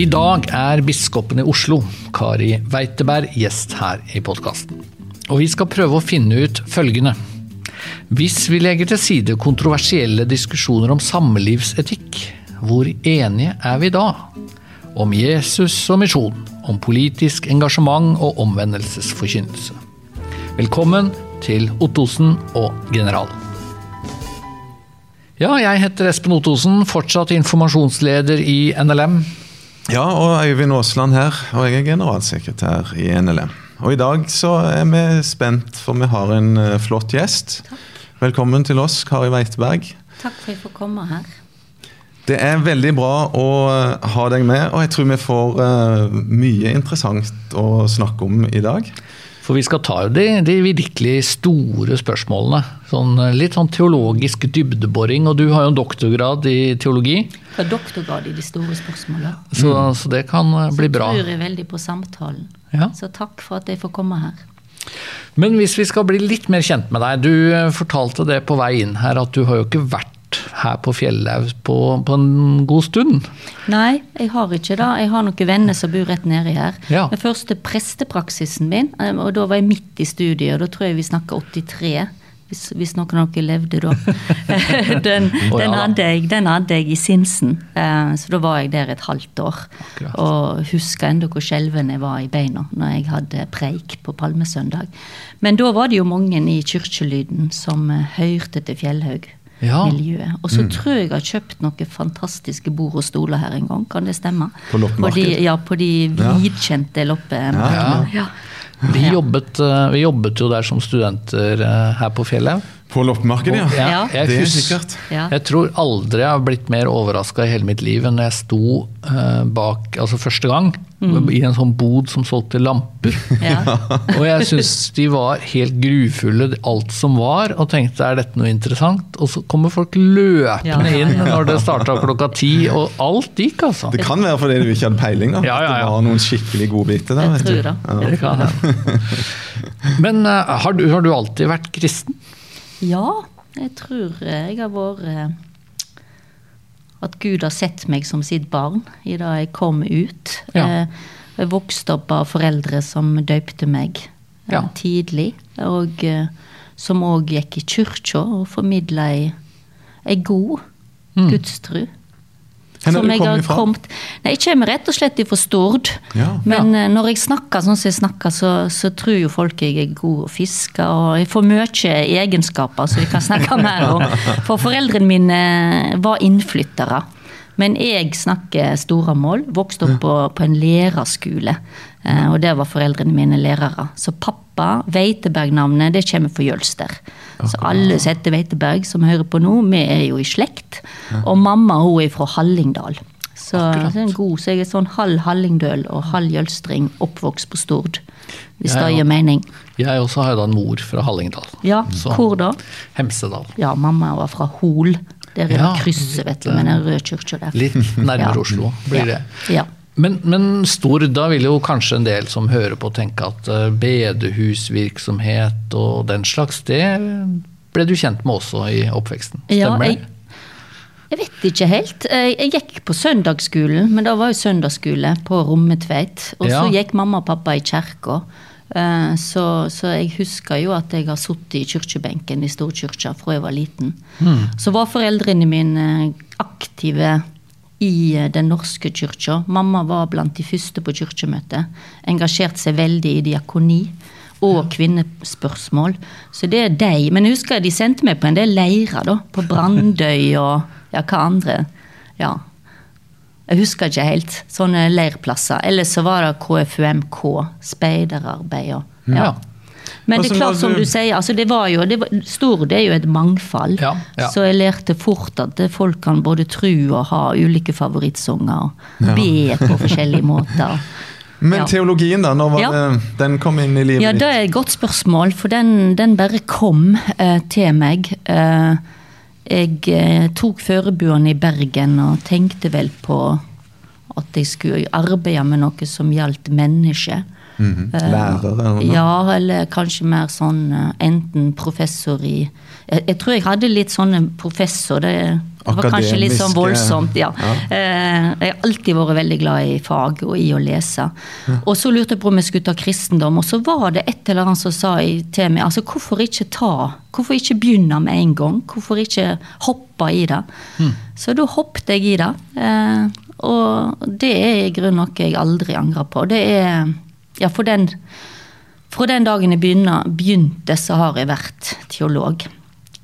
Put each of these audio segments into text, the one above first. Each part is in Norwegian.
I dag er biskopen i Oslo, Kari Weiteberg, gjest her i podkasten. Og vi skal prøve å finne ut følgende. Hvis vi legger til side kontroversielle diskusjoner om samlivsetikk, hvor enige er vi da? Om Jesus og misjon, om politisk engasjement og omvendelsesforkynnelse. Velkommen til Ottosen og General. Ja, jeg heter Espen Ottosen, fortsatt informasjonsleder i NLM. Ja, og Øyvind Aasland her, og jeg er generalsekretær i NLM. Og i dag så er vi spent, for vi har en eh, flott gjest. Takk. Velkommen til oss, Kari Weiteberg. Takk for at jeg får komme her. Det er veldig bra å eh, ha deg med, og jeg tror vi får uh, mye interessant å snakke om i dag. For vi skal ta de, de virkelig store spørsmålene. Sånn, litt sånn teologisk dybdeboring. Og du har jo en doktorgrad i teologi. Jeg har doktorgrad i de store spørsmålene. Så, mm. så det kan bli bra. Så tror jeg veldig på samtalen. Ja. Så takk for at jeg får komme her. Men hvis vi skal bli litt mer kjent med deg. Du fortalte det på vei inn her at du har jo ikke vært her på Fjellhaug på, på, en god stund? Nei, jeg har ikke det. Jeg har noen venner som bor rett nedi her. Ja. Den første prestepraksisen min, og da var jeg midt i studiet, og da tror jeg vi snakka 83. Hvis, hvis, noen av dere levde da. den, oh, ja, den, hadde jeg, den, hadde jeg, i Sinsen, eh, så da var jeg der et halvt år. Akkurat. Og husker ennå hvor skjelven jeg var i beina når jeg hadde preik på palmesøndag. Men da var det jo mange i kirkelyden som eh, hørte til Fjellhaug ja. miljøet. Og så mm. tror jeg jeg har kjøpt noen fantastiske bord og stoler her en gang, kan det stemme? På loppemarked? Ja, på de vidkjente loppemarkedene. Ja. Vi, jobbet, eh, vi jobbet jo der som studenter eh, her på fjellet. På loppemarkedet, ja. ja. Jeg, det er sikkert. Jeg tror aldri jeg har blitt mer overraska i hele mitt liv enn når jeg sto uh, bak altså første gang mm. i en sånn bod som solgte lamper. Ja. og jeg syns de var helt grufulle, alt som var, og tenkte er dette noe interessant? Og så kommer folk løpende inn når det starta klokka ti, og alt gikk, altså. Det kan være fordi du ikke hadde peiling, da. Ja, det var noen skikkelig godbiter der. Jeg tror det. det kan, Men uh, har, du, har du alltid vært kristen? Ja, jeg tror jeg har vært eh, At Gud har sett meg som sitt barn i da jeg kom ut. Ja. Eh, jeg vokste opp av foreldre som døypte meg eh, Ja. tidlig. Og som òg gikk i kirka og formidla ei, ei god Mm. gudstru. Hvor som er du jeg kommet fra? kommet- Nei, Jeg kommer rett og slett fra Stord. Ja. Men ja. når jeg snakker sånn som jeg snakker, så, så tror jo folk jeg er god å fiske. Og jeg får mye egenskaper som vi kan snakke mer om. For foreldrene mine var innflyttere. Men jeg snakker Storamål. Vokste opp på, på en lærerskole. Eh, og der var foreldrene mine lærere. Så pappa, Veiteberg-navnet, det kommer fra Jølster. Så alle som heter Veiteberg, som hører på nå, vi er jo i slekt. Og mamma hun er fra Hallingdal. Så, så, er god, så jeg er sånn halv hallingdøl og halv jølstring, oppvokst på Stord. Hvis jeg, det gir mening. Jeg også har da en mor fra Hallingdal. Ja, Så- hvor da? Hemsedal. Ja, mamma var fra Hol. Der er Ja, det krysset, vet du, med den røde kirka der. Litt nærmere Ja. Oslo blir det. Ja. Men, men Stord, da vil jo kanskje en del som hører på tenke at eh, bedehusvirksomhet og den slags, det ble du kjent med også i oppveksten? Ja, Stemmer jeg, det? jeg vet ikke helt. Jeg, jeg gikk på søndagsskolen, men da var jo søndagsskole på Rommetveit. Og så Ja. gikk mamma og pappa i kirka. Eh, Så, så jeg husker jo at jeg har sittet i kirkebenken i Storkirka fra jeg var liten. Mm. Så var foreldrene mine aktive i eh, Den norske kyrkja. Mamma var blant de første på kirkemøtet. Engasjerte seg veldig i diakoni og kvinnespørsmål. Så det er de. Men jeg husker de sendte meg på en del leirer, da. På Brandøy og ja, hva andre. Ja. Jeg husker ikke helt. Sånne leirplasser. Eller så var det KFUMK, speiderarbeid og ja. Men det er Altså, klart, når som du- sier, altså det var jo, det var, Stord er jo et mangfold. Ja, ja. Så jeg lærte fort at folk kan både tro og ha ulike favorittsanger. Og be på forskjellige måter. Men teologien, da? Når var Ja. den kom inn i livet Ja, det er et godt spørsmål, for den, den bare kom uh, til meg. Uh, jeg uh, tok førebuene i Bergen og tenkte vel på at jeg skulle arbeide med noe som gjaldt mennesket. Mhm. Lærer eller noe? Ja, eller kanskje mer sånn eh, enten professor i jeg, jeg tror jeg hadde litt sånne professor, det Det var kanskje litt sånn voldsomt, ja. ja. Jeg har alltid vært veldig glad i fag og i å lese. Og så lurte jeg på om jeg skulle ta kristendom, og så var det et eller annet som sa til meg altså hvorfor ikke ta Hvorfor ikke begynne med en gang? Hvorfor ikke hoppe i det? Så da hoppet jeg i det. eh, Og det er i grunnen noe jeg aldri angrer på. Det er Ja, for den fra den dagen jeg begynner, begynte, så har jeg vært teolog.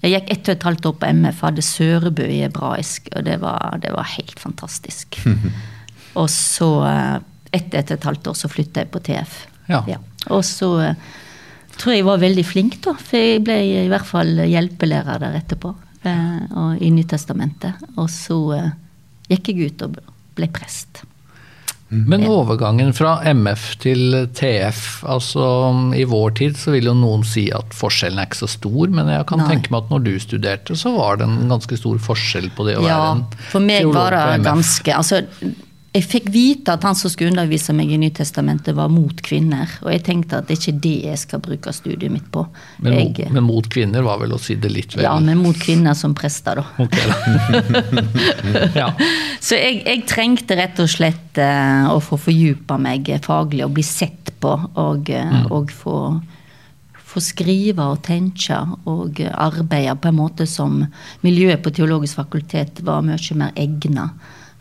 Jeg gikk ett og et halvt år på MF, hadde Sørebø i hebraisk, og det var, det var helt fantastisk. og så, eh, etter et og et halvt år, så flytta jeg på TF. Ja. Og så eh, tror jeg jeg var veldig flink, da, for jeg ble i hvert fall hjelpelærer der etterpå. eh, Og i Nytestamentet. Og så gikk jeg ut og ble prest. Men overgangen fra MF til TF, altså i vår tid så vil jo noen si at forskjellen er ikke så stor, men jeg kan Nei. tenke meg at når du studerte, så var det en ganske stor forskjell på det å Ja, være en teolog på MF. for meg var det ganske altså, Jeg fikk vite at han som skulle undervise meg i Nytestamentet, var mot kvinner. Og jeg tenkte at det er ikke det jeg skal bruke studiet mitt på. Men, jeg, mot, men mot kvinner var vel å si det litt vel ja, men mot kvinner som prester, da. Okay, da. ja. Så jeg, jeg trengte rett og slett uh, å få fordypa meg faglig og bli sett på. Og, uh, Mm. og få, få skrive og tenke og eh, arbeide på en måte som miljøet på Teologisk fakultet var mye mer egna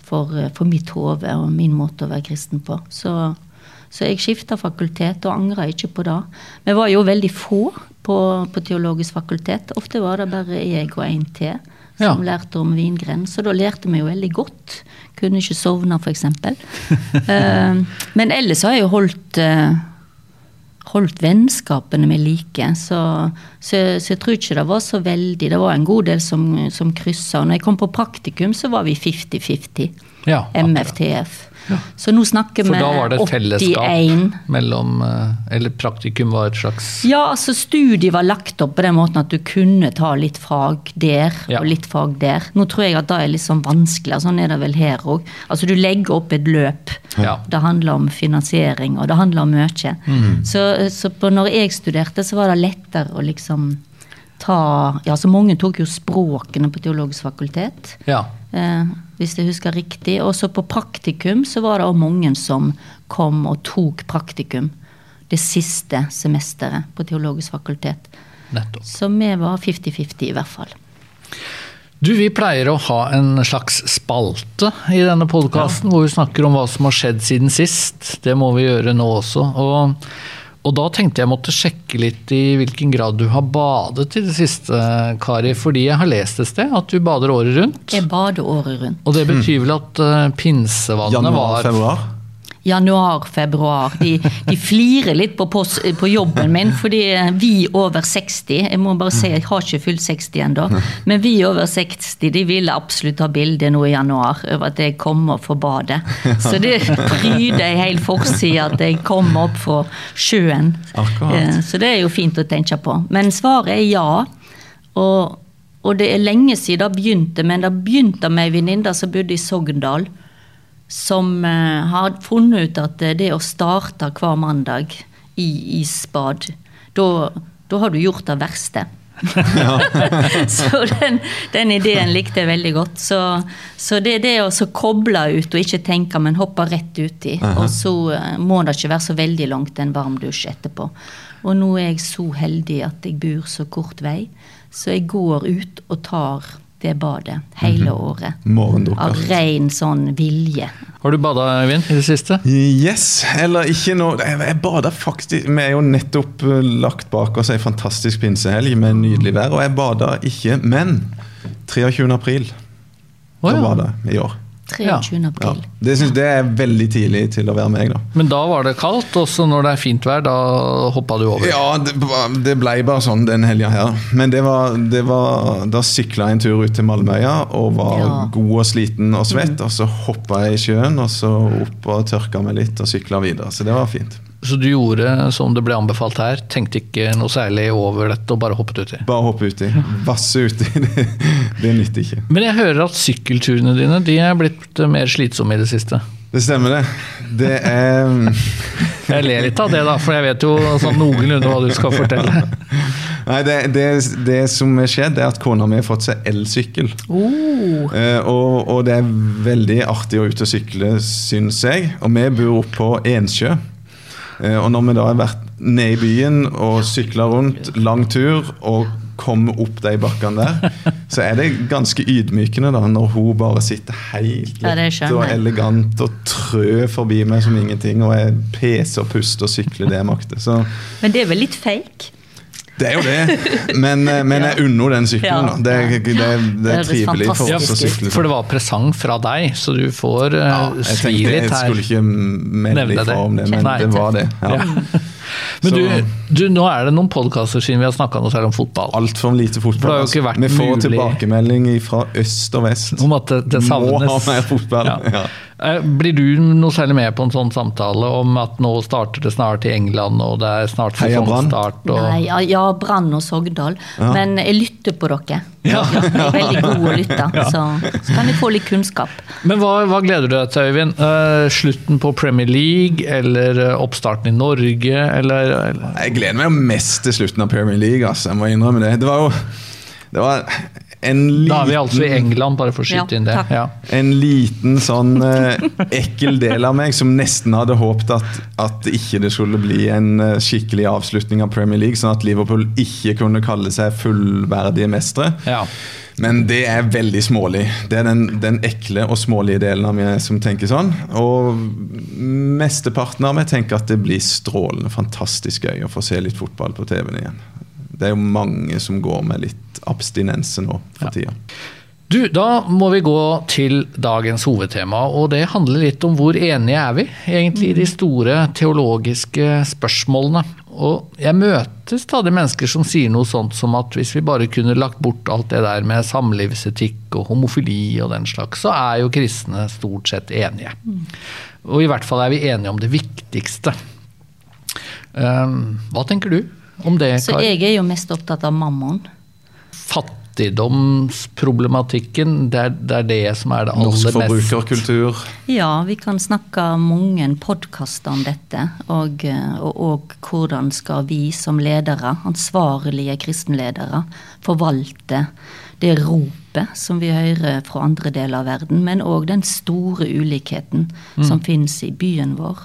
for, eh, for mitt hode og min måte å være kristen på. Så, så jeg skifta fakultet og angra ikke på det. Vi var jo veldig få på, på Teologisk fakultet. Ofte var det bare jeg og en til som Ja. lærte om vingren. Så da lærte vi jo veldig godt. Kunne ikke sovne, f.eks. uh, men ellers har jeg jo holdt eh, holdt vennskapene med like. Så, så, så jeg tror ikke det var så veldig Det var en god del som, som kryssa. Når jeg kom på praktikum, så var vi 50-50. Ja, akkurat. MFTF. Så nå snakker vi 81. For da var det et fellesskap mellom eh, Eller praktikum var et slags Ja, altså studiet var lagt opp på den måten at du kunne ta litt fag der Ja. og litt fag der. Nå tror jeg at det er litt sånn vanskeligere, sånn er det vel her òg. Altså du legger opp et løp. Ja. Det handler om finansiering, og det handler om mye. Så, så på, når jeg studerte, så var det lettere å liksom ta Ja, så mange tok jo språkene på Teologisk fakultet. Ja. Eh, hvis jeg husker riktig. Og så på praktikum så var det også mange som kom og tok praktikum det siste semesteret på Teologisk fakultet. Nettopp. Så vi var 50-50 i hvert fall. Du, Vi pleier å ha en slags spalte i denne podkasten hvor vi snakker om hva som har skjedd siden sist. Det må vi gjøre nå også. Og, og da tenkte jeg måtte sjekke litt i hvilken grad du har badet i det siste, Kari. Fordi jeg har lest et sted at du bader året rundt. Jeg bader året rundt. Og det betyr vel at uh, pinsevannet Januar, var februar. Januar, februar. De, de flirer litt på, post, på jobben min, fordi vi over 60 Jeg må bare si, jeg har ikke fylt 60 ennå. Men vi over 60 de ville absolutt ha bilde nå i januar over at jeg kommer for badet. Så det pryder ei hel forside at jeg kommer opp fra sjøen. Akkurat. Eh, Så det er jo fint å tenke på. Men svaret er ja. Og, og det er lenge siden det begynte, men det begynte med ei venninne som bodde i Sogndal som eh, har funnet ut at eh, det å starte hver mandag i isbad, da da har du gjort det verste. så den, den ideen likte jeg veldig godt. Så, så det er det å så koble ut og ikke tenke, men hoppe rett uti. Og så eh, må det ikke være så veldig langt en varm dusj etterpå. Og nå er jeg så heldig at jeg bor så kort vei, så jeg går ut og tar det badet hele året. Morgendukker. Av ren sånn vilje. Har du bada, Øyvind, i det siste? Yes, eller ikke nå. Jeg, bada faktisk Vi er jo nettopp eh, lagt bak oss ei fantastisk pinsehelg med nydelig vær, og jeg bada ikke, men 23. april så ja. bada jeg i år. 23. Ja. april. Det synes det er veldig tidlig til å være meg, da. Men da var det kaldt, og så når det er fint vær, da hoppa du over? Ja, det, det ble bare sånn den helga her. Men det var, det var Da sykla jeg en tur ut til Malmøya og var Ja. god og sliten og svett. Og så hoppa jeg i sjøen, og så opp og tørka meg litt og sykla videre. Så det var fint. Så du gjorde som det ble anbefalt her, tenkte ikke noe særlig over dette og bare hoppet uti? Bare hoppe uti. Vasse uti. Det, det nytter ikke. Men jeg hører at sykkelturene dine de er blitt eh, mer slitsomme i det siste. Det stemmer, det. Det er Jeg ler litt av det, da, for jeg vet jo sånn noenlunde hva du skal fortelle. Nei, det, det, det som er skjedd, er at kona mi har fått seg elsykkel. Oh. Eh, og, og det er veldig artig å ut og sykle, syns jeg. Og vi bor oppe på Ensjø. Eh, og når vi da har vært nede i byen og sykla rundt, lang tur, og kommer opp de bakkene der, så er det ganske ydmykende da, når hun bare sitter helt lett og elegant og trør forbi meg som ingenting, og jeg peser og puster og sykler det jeg makter. Men det er vel litt fake? Det er jo det. Men, eh, men jeg unner den sykkelen. da. Det, er- det, er- det Det er trivelig for oss å sykle for det var presang fra deg, så du får uh, Ja, svi tenkte her. jeg skulle ikke melde ifra om det, men Nei. det var det. Ja. Ja. Men Så- du, du, nå er det noen podkaster siden vi har snakka noe særlig om fotball. Altfor lite For det fotball. har jo ikke altså. vært Vi får mulig. tilbakemelding fra øst og vest. Om at det, det Må savnes. ha mer fotball. Ja. Ja. Eh, Blir du noe særlig med på en sånn samtale om at nå starter det snart i England, og det er snart sesongstart? Og... Nei, ja, ja, Brann og Sogndal. Men jeg lytter på dere. Ja. Veldig gode å lytte, så, så kan vi få litt kunnskap. Men hva, hva gleder du deg til, Øyvind? Uh, slutten på Premier League, eller eh, oppstarten i Norge, eller, eller Jeg gleder meg jo mest til slutten av Premier League. Altså. Jeg må innrømme det. Det var jo det var liten Da er vi altså i England, bare for å skyte Ja, inn det. Ja. En liten sånn eh, ekkel del av meg som nesten hadde håpet at, at ikke det skulle bli en eh, skikkelig avslutning av Premier League, sånn at Liverpool ikke kunne kalle seg fullverdige mestere. Ja. Men det er veldig smålig. Det er den, den ekle og smålige delen av meg som tenker sånn. Og mesteparten av meg tenker at det blir strålende fantastisk gøy å få se litt fotball på TV-en igjen. Det er jo mange som går med litt abstinense nå for tida. Du, Da må vi gå til dagens hovedtema, og det handler litt om hvor enige er vi egentlig i de store teologiske spørsmålene. Og jeg møter stadig mennesker som sier noe sånt som at hvis vi bare kunne lagt bort alt det der med samlivsetikk og homofili og den slags, så er jo kristne stort sett enige. Og i hvert fall er vi enige om det viktigste. Um, hva tenker du om det, Så jeg er jo mest opptatt av mammon. fattigdomsproblematikken, det er, det er det som er det aller mest Norsk mest forbrukerkultur. Ja, vi kan snakke mange podkaster om dette, og, og, og hvordan skal vi som ledere, ansvarlige kristenledere, forvalte det ropet som vi hører fra andre deler av verden, men òg den store ulikheten som finnes i byen vår.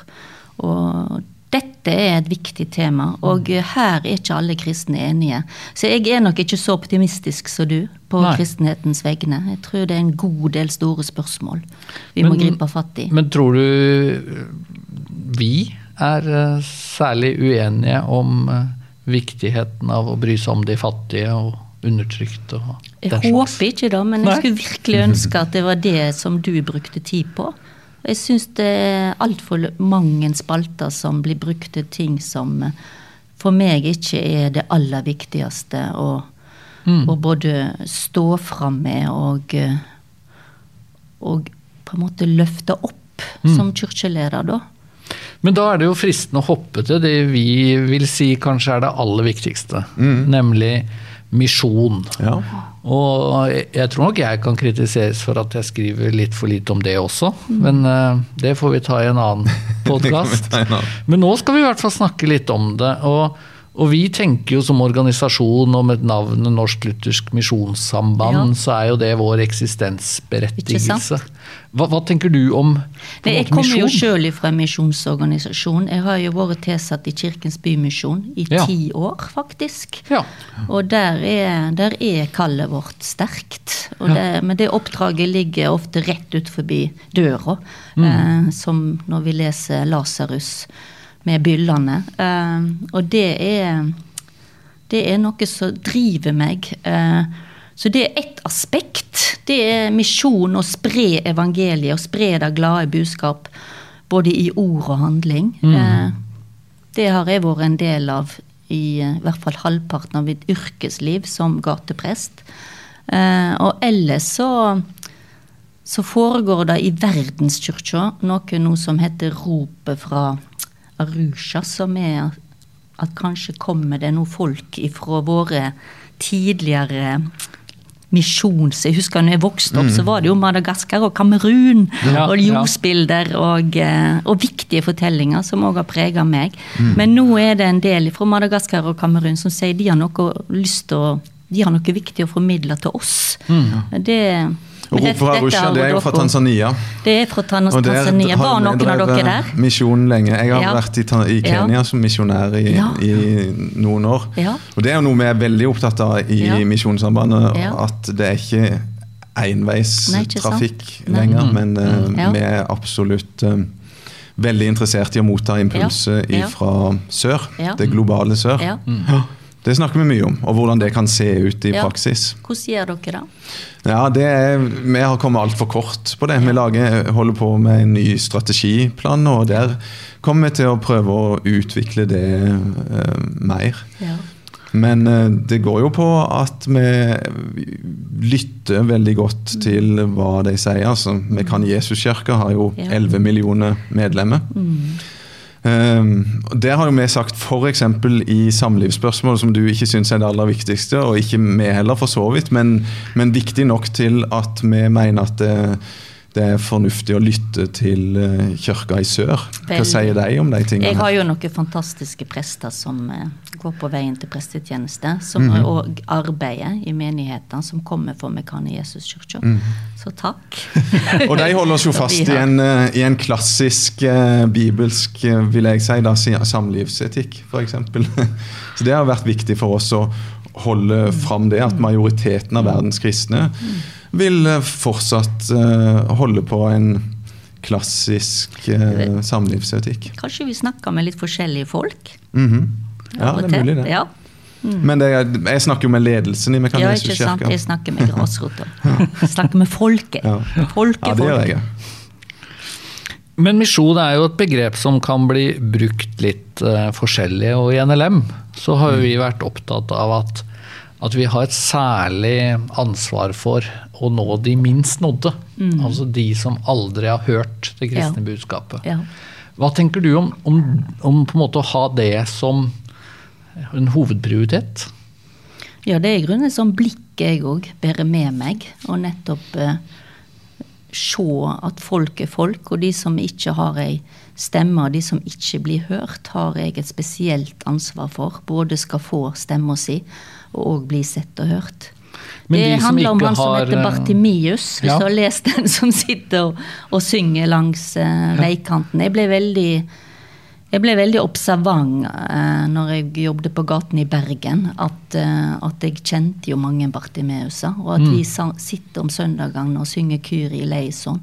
Og dette er et viktig tema, og her er ikke alle kristne enige. Så jeg er nok ikke så optimistisk som du på Nei. kristenhetens vegne. Jeg tror det er en god del store spørsmål vi må gripe fatt i. Men tror du øh, vi er øh, særlig uenige om øh, viktigheten av å bry seg om de fattige og undertrykte og Jeg den slags? håper ikke det, men jeg skulle virkelig ønske at det var det som du brukte tid på. Jeg syns det er altfor mange spalter som blir brukt til ting som eh, for meg ikke er det aller viktigste å, Mm. å både stå fram med og, eh, og på en måte løfte opp Mm. som kirkeleder, da. Men da er det jo fristende å hoppe til det vi vil si kanskje er det aller viktigste, Mm. nemlig misjon. Ja. Og jeg- tror nok jeg kan kritiseres for at jeg skriver litt for lite om det også, men øh, det får vi ta i en annen podkast. Men nå skal vi i hvert fall snakke litt om det. Og, og vi tenker jo som organisasjon og med navnet Norsk Luthersk Misjonssamband, Ja. så er jo det vår eksistensberettigelse. Hva, hva tenker du om misjon? Jeg kommer jo sjøl fra en misjonsorganisasjon. Jeg har jo vært tilsatt i Kirkens Bymisjon i Ja. ti år, faktisk. Ja. Og der er, der er kallet vårt sterkt. Det, men det oppdraget ligger ofte rett ut forbi døra, eh, som når vi leser Lasarus med byllene. Eh, og det er, det er noe som driver meg. Eh, så det er ett aspekt. Det er misjon å spre evangeliet, å spre det glade budskap. Både i ord og handling. Eh, det har jeg vært en del av i eh, hvert fall halvparten av mitt yrkesliv som gateprest. Og ellers så, så foregår det i Verdenskirka noe nå som heter Ropet fra Arusha, som er at kanskje kommer det noen folk ifra våre tidligere misjons... Jeg husker når jeg vokste opp, så var det jo Madagaskar og Kamerun Ja, og ja. og, eh, og viktige fortellinger som òg har prega meg. Men nå er det en del fra Madagaskar og Kamerun som sier de har noe lyst å de har noe viktig å formidle til oss. Det, Og men fra Arusha? Det er jo fra Tanzania. Det er fra Tan- Og der Tanzania. Var noen av dere der? Misjon lenge. Jeg har Ja. vært i, i Kenya Ja. Som misjonær i, Ja. i noen år. Ja. Og det er jo noe vi er veldig opptatt av i Ja. Misjonssambandet. Ja. At det er ikke enveistrafikk Nei. lenger, men uh, Ja. vi er absolutt uh, veldig interessert i å motta impulser Ja. Ja. fra sør. Ja. Det globale sør. Ja. Det snakker vi mye om, og hvordan det kan se ut i Ja. praksis. Hvordan gjør dere det? Ja, det er, Vi har kommet altfor kort på det. Vi lager, holder på med en ny strategiplan, og der kommer vi til å prøve å utvikle det uh, mer. Ja. Men uh, det går jo på at vi lytter veldig godt til hva de sier. Altså, vi kan Jesuskirka har jo 11 millioner medlemmer. Og der har jo vi sagt f.eks. i samlivsspørsmål, som du ikke syns er det aller viktigste, og ikke vi heller, for så vidt, men, men viktig nok til at vi mener at det, er fornuftig å lytte til eh, kirka i sør. Hva sier de om de tingene? Jeg har jo noen fantastiske prester som eh, går på veien til prestetjeneste, som, Mhm. og arbeider i menighetene, som kommer for Mekane Jesuskirka. Så takk. Og de holder oss jo fast i en, eh, i en klassisk bibelsk, vil jeg si, da, samlivsetikk, f.eks. Så det har vært viktig for oss å holde fram det, at majoriteten av verdens kristne vil eh, fortsatt eh, holde på en klassisk eh, samlivsetikk. Kanskje vi snakker med litt forskjellige folk? Mhm. Ja, det er mulig, det. Ja. Men det, er- jeg snakker jo med ledelsen i ja, ikke sant? Jeg snakker med grasrota. Jeg snakker med folket. Ja. Folket, Ja, det gjør jeg. Men misjon er jo et begrep som kan bli brukt litt forskjellig. Og i NLM så har jo vi vært opptatt av at, at vi har et særlig ansvar for å nå de minst nådde. Altså de som aldri har hørt det kristne Ja. budskapet. Ja. Hva tenker du om, om, om på en måte å ha det som en hovedprioritet? Ja, det er i grunnen et sånt blikk jeg òg bærer med meg. Og nettopp eh, se at folk er folk, og de som ikke har ei stemme, og de som ikke blir hørt, har jeg et spesielt ansvar for. Både skal få stemma si, og bli sett og hørt. Men det de som handler om han som har, heter eh, Bartimius, hvis ja. du har lest den, som sitter og, og synger langs uh, veikanten. Jeg ble veldig jeg ble veldig observant uh, når jeg jobbet på gaten i Bergen, at, uh, at jeg kjente jo mange Bartimeuser. Og at vi sa, sitter om søndagene og synger Kyri eleison.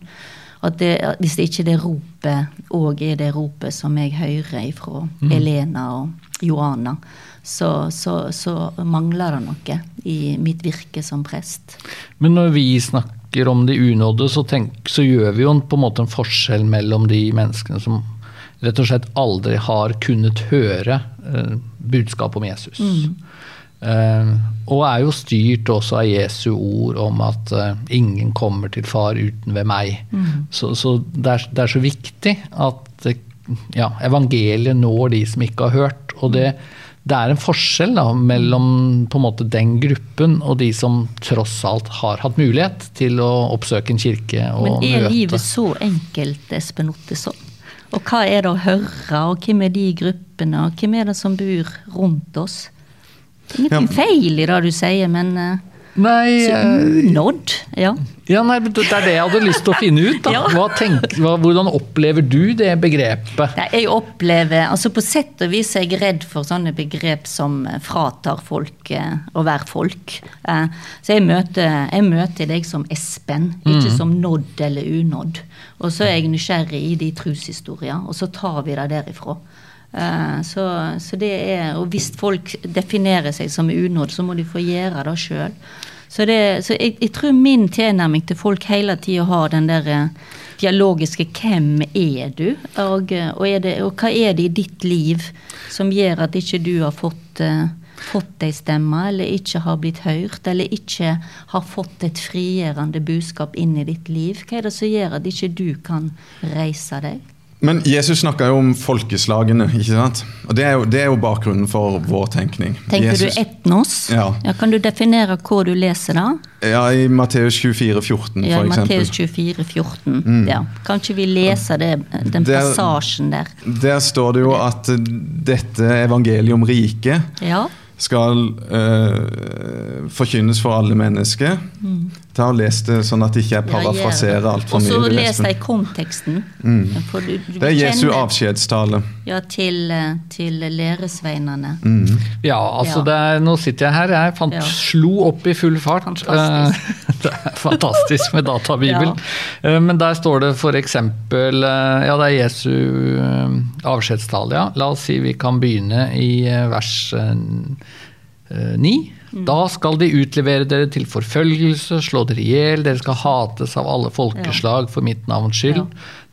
At det, hvis det ikke er det ropet òg er det ropet som jeg hører fra Elena og Joana, så, så, så mangler det noe i mitt virke som prest. Men når vi snakker om de unådde, så, tenk, så gjør vi jo på en måte en forskjell mellom de menneskene som rett og slett aldri har kunnet høre eh, budskapet om Jesus. Eh, og er jo styrt også av Jesu ord om at uh, ingen kommer til far uten ved meg. Så, så det, er, det er så viktig at ja, evangeliet når de som ikke har hørt. Og det, det er en forskjell da, mellom på en måte den gruppen og de som tross alt har hatt mulighet til å oppsøke en kirke og Men er møte. livet så enkelt, Espen Ottesson? Og hva er det å høre, og hvem er de gruppene, og hvem er det som bor rundt oss? Ingenting Ja. feil i det du sier, men eh, Nei, så eh. Ja. ja, nei, det er det jeg hadde lyst til å finne ut. Da. Ja. Hva tenk, hva, hvordan opplever du det begrepet? Nei, jeg opplever altså På sett og vis er jeg redd for sånne begrep som eh, fratar folk eh, å være folk. Eh, så jeg møter, jeg møter deg som Espen, ikke som nådd eller unådd. Og så er jeg nysgjerrig i de troshistorier, og så tar vi det derifra. Eh, så, så det er, og hvis folk definerer seg som unådd, så må de få gjøre det sjøl. Så, det, så jeg, jeg tror min tilnærming til folk hele tida har den der eh, dialogiske 'hvem er du?' Og, og, er det, og hva er det i ditt liv som gjør at ikke du har fått uh, fått ei stemme, eller ikke har blitt hørt, eller ikke har fått et frigjørende budskap inn i ditt liv? Hva er det som gjør at ikke du kan reise deg? Men Jesus snakka jo om folkeslagene, ikke sant? Og det er jo, det er jo bakgrunnen for vår tenkning. Tenker Jesus, du etnos? Ja. Kan du definere hvor du leser da? Ja, I Matteus 24, 14, Ja, for Matteus eksempel. 24, 14. Ja. Kan ikke vi lese det, den Det er- passasjen der? Der står det jo at dette evangeliet om riket Ja. skal eh, forkynnes for alle mennesker. Ta og Les det sånn at det ikke er parafraserer altfor Og så les deg konteksten. For du, du Det er Jesu avskjedstale. Ja, til, eh, til læresveinene. Ja, altså Ja. det er, nå sitter jeg her. Jeg fant, Ja. slo opp i full fart. Fantastisk. Eh, det er fantastisk med databibel. ja. Men der står det f.eks. Ja, det er Jesu eh, avskjedstale, ja. La oss si vi kan begynne i eh, vers eh, 9. Mm. Da skal de utlevere dere til forfølgelse, slå dere i hjel, dere skal hates av alle folkeslag for mitt navns skyld.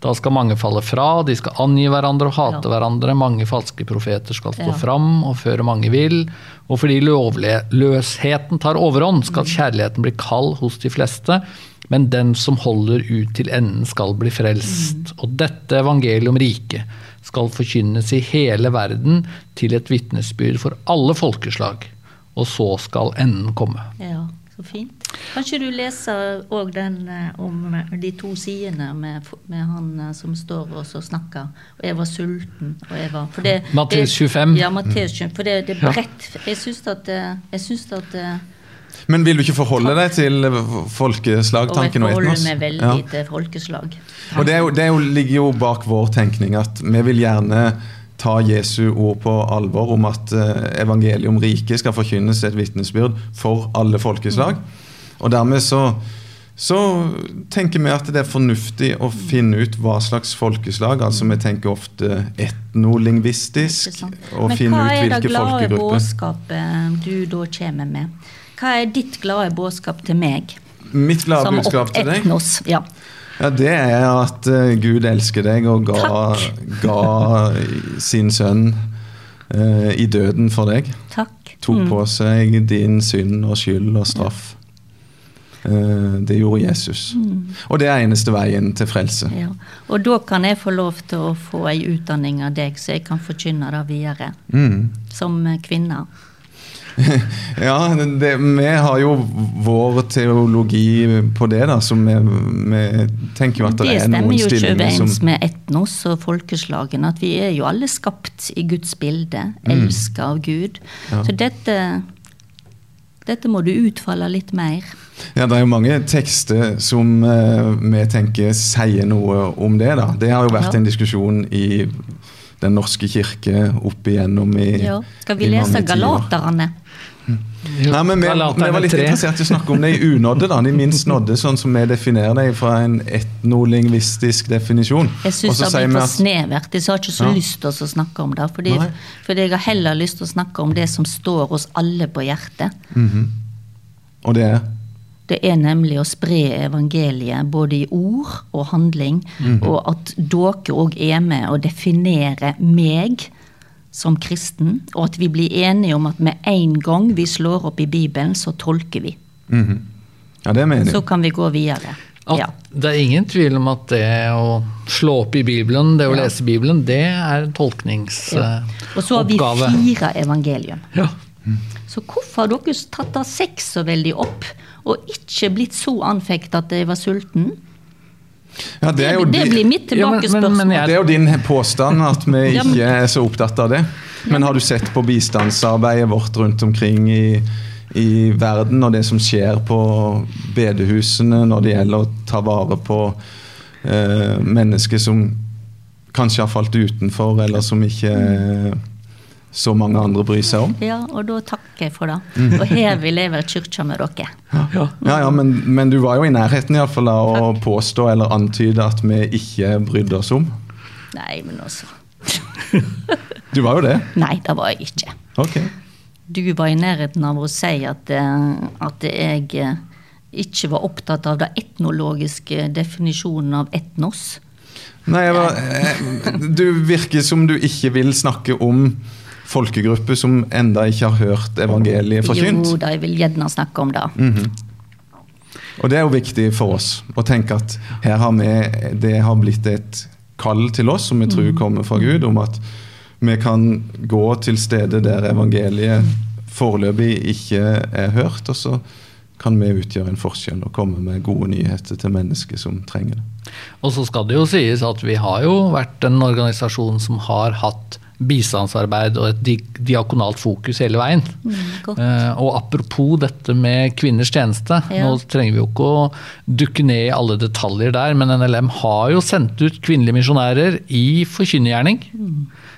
Da skal mange falle fra, de skal angi hverandre og hate hverandre. Mange falske profeter skal stå fram og føre mange vill. Og fordi lovløsheten tar overhånd, skal kjærligheten bli kald hos de fleste. Men den som holder ut til enden, skal bli frelst. Og dette evangeliet om riket skal forkynnes i hele verden til et vitnesbyrd for alle folkeslag. Og så skal enden komme. Ja, så fint. Kanskje du leser òg den eh, om de to sidene med, med han eh, som står og så snakker. Og jeg var sulten, og jeg var for det, Matteus 25. Ja, Matteus 25. For det, det er bredt. Jeg syns at, eh, jeg synes at eh, Men vil du ikke forholde deg til Og jeg folkeslagtanken og forholder meg veldig Ja. til folkeslag. Og det, er jo, det er jo, ligger jo bak vår tenkning at vi vil gjerne ta Jesu ord på alvor om at eh, evangeliet om riket skal forkynnes et vitnesbyrd for alle folkeslag. Og dermed så, så tenker vi at det er fornuftig å finne ut hva slags folkeslag. Altså vi tenker ofte etnolingvistisk. og finne ut hvilke folkegrupper. Men hva er det glade budskapet du da kommer med? Hva er ditt glade budskap til meg? Mitt glade budskap til deg etnos. Ja. Ja, Det er at eh, Gud elsker deg og ga, ga sin sønn eh, i døden for deg. Takk. Tok Mm. på seg din synd og skyld og straff. Eh, det gjorde Jesus. Og det er eneste veien til frelse. Ja. Og da kan jeg få lov til å få ei utdanning av deg, så jeg kan forkynne det videre. Mm. Som kvinne. Ja, det, vi har jo vår teologi på det, da, så vi, vi tenker jo at det, Det er stemmer jo ikke overens med etnos og folkeslagene. At vi er jo alle skapt i Guds bilde, elska av Gud. Ja. Så dette, dette må du utfolde litt mer. Ja, Det er jo mange tekster som eh, vi tenker sier noe om det. da. Det har jo vært Ja. en diskusjon i Den norske kirke opp igjennom i Ja. Skal vi lese. Galaterne? Nei, men vi, vi var litt interessert i å snakke om det i unådde. da, De minst nådde, sånn som vi definerer det fra en etnolingvistisk definisjon. Jeg syns det har blitt for snevert. Jeg har ikke så Ja. lyst til å snakke om det. Fordi, fordi jeg har heller lyst til å snakke om det som står oss alle på hjertet. Mhm. Og det er Det er nemlig å spre evangeliet både i ord og handling. Og at dere òg er med og definerer meg som kristen. Og at vi blir enige om at med en gang vi slår opp i Bibelen, så tolker vi. mhm. Ja, det er meningen. Så kan vi gå videre. At Ja. Det er ingen tvil om at det å slå opp i Bibelen, det å Ja. lese Bibelen, det er en tolkningsoppgave. Og så har vi fire evangelium. Ja. Så hvorfor har dere tatt av sex så veldig opp, og ikke blitt så anfekt at jeg var sulten? Ja, det, Det, er jo det blir mitt Ja, men- men- tilbakespørsmål. men det er jo din påstand at vi ikke er så opptatt av det. Men har du sett på bistandsarbeidet vårt rundt omkring i, i verden, og det som skjer på bedehusene når det gjelder å ta vare på eh, mennesker som kanskje har falt utenfor, eller som ikke eh, så mange andre bryr seg om? Ja, og da takker jeg for det. Mm. Og her vil jeg være kyrkja med dere. Ja. Ja, ja, men, men du var jo i nærheten i alle fall av å påstå eller antyde at vi ikke brydde oss om. Nei, men altså Du var jo det. Nei, det var jeg ikke. Ok. Du var i nærheten av å si at, eh, at jeg eh, ikke var opptatt av den etnologiske definisjonen av etnos. Nei, jeg var, eh, Du virker som du ikke vil snakke om folkegrupper som enda ikke har hørt evangeliet forkynt. Jo da, jeg vil gjerne snakke om det. Mhm. Og det er jo viktig for oss å tenke at her har vi, det har blitt et kall til oss, som vi tror kommer fra Gud, om at vi kan gå til stedet der evangeliet foreløpig ikke er hørt, og så kan vi utgjøre en forskjell og komme med gode nyheter til mennesker som trenger det. Og så skal det jo sies at vi har jo vært en organisasjon som har hatt bistandsarbeid og et diakonalt fokus hele veien. Mm, Eh, og apropos dette med kvinners tjeneste. Ja. Nå trenger vi jo ikke å dukke ned i alle detaljer der, men NLM har jo sendt ut kvinnelige misjonærer i forkynnergjerning.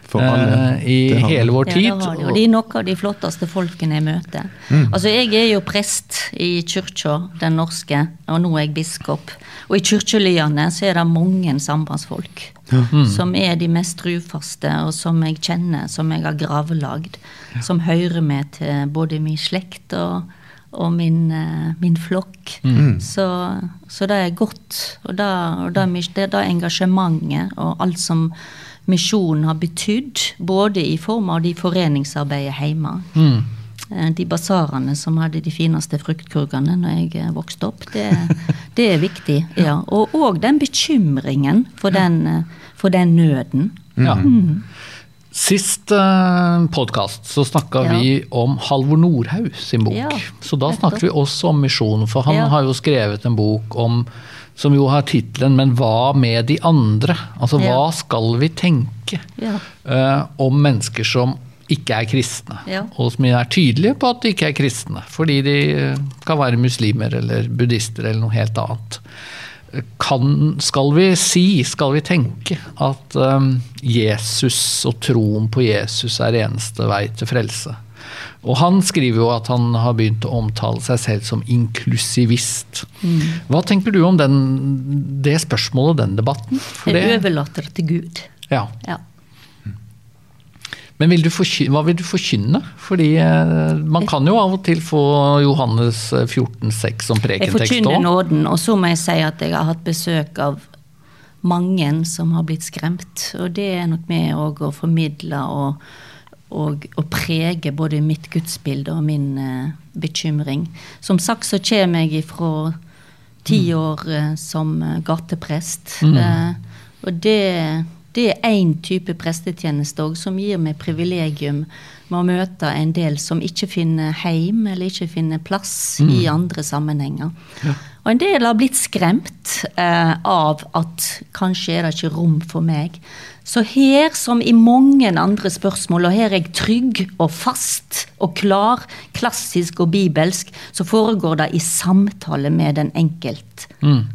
For alle. eh, I Det hele vår tid. Ja, det var de, og de er noen av de flotteste folkene jeg møter. Altså, Jeg er jo prest i kyrkja, den norske, og nå er jeg biskop. Og i kirkelyene så er det mange sambandsfolk. Som er de mest trufaste, og som jeg kjenner, som jeg har gravlagd. Som hører med til både min slekt og, og min, eh, min flokk. Så, så det er godt. Og det, og det, det, det engasjementet og alt som misjonen har betydd, både i form av de foreningsarbeidet hjemme. Mm. Eh, De basarene som hadde de fineste fruktkurvene når jeg eh, vokste opp, det, det er viktig. ja. Og òg den bekymringen for den, eh, for den nøden. Ja. Sist uh, podkast så snakka Ja. vi om Halvor Nordhaug sin bok. Ja, så da snakker vi også om misjon, for han Ja. har jo skrevet en bok om som jo har tittelen 'Men hva med de andre?' Altså hva skal vi tenke Ja. eh, om mennesker som ikke er kristne? Ja. Og som er tydelige på at de ikke er kristne, fordi de eh, kan være muslimer eller buddhister eller noe helt annet. Kan, skal vi si, skal vi tenke, at um, Jesus og troen på Jesus er eneste vei til frelse? Og han skriver jo at han har begynt å omtale seg selv som inklusivist. Hva tenker du om den, det spørsmålet og den debatten? For det, overlater til Gud. ja. Ja. Men vil du forkynne, hva vil du forkynne? Fordi eh, man kan jo av og til få Johannes 14,6 som prekentekst. Jeg forkynner òg. nåden, og så må jeg si at jeg har hatt besøk av mange som har blitt skremt. Og det er nok med òg å formidle og, og, og prege både mitt gudsbilde og min uh, bekymring. Som sagt så kommer jeg ifra ti år uh, som eh, gateprest. uh, og det, det er én type prestetjeneste òg som gir meg privilegium med å møte en del som ikke finner heim eller ikke finner plass i andre sammenhenger. Og en del har blitt skremt eh, av at kanskje er det ikke rom for meg. Så her som i mange andre spørsmål, og her er jeg trygg og fast og klar, klassisk og bibelsk, så foregår det i samtale med den enkelt. Mm.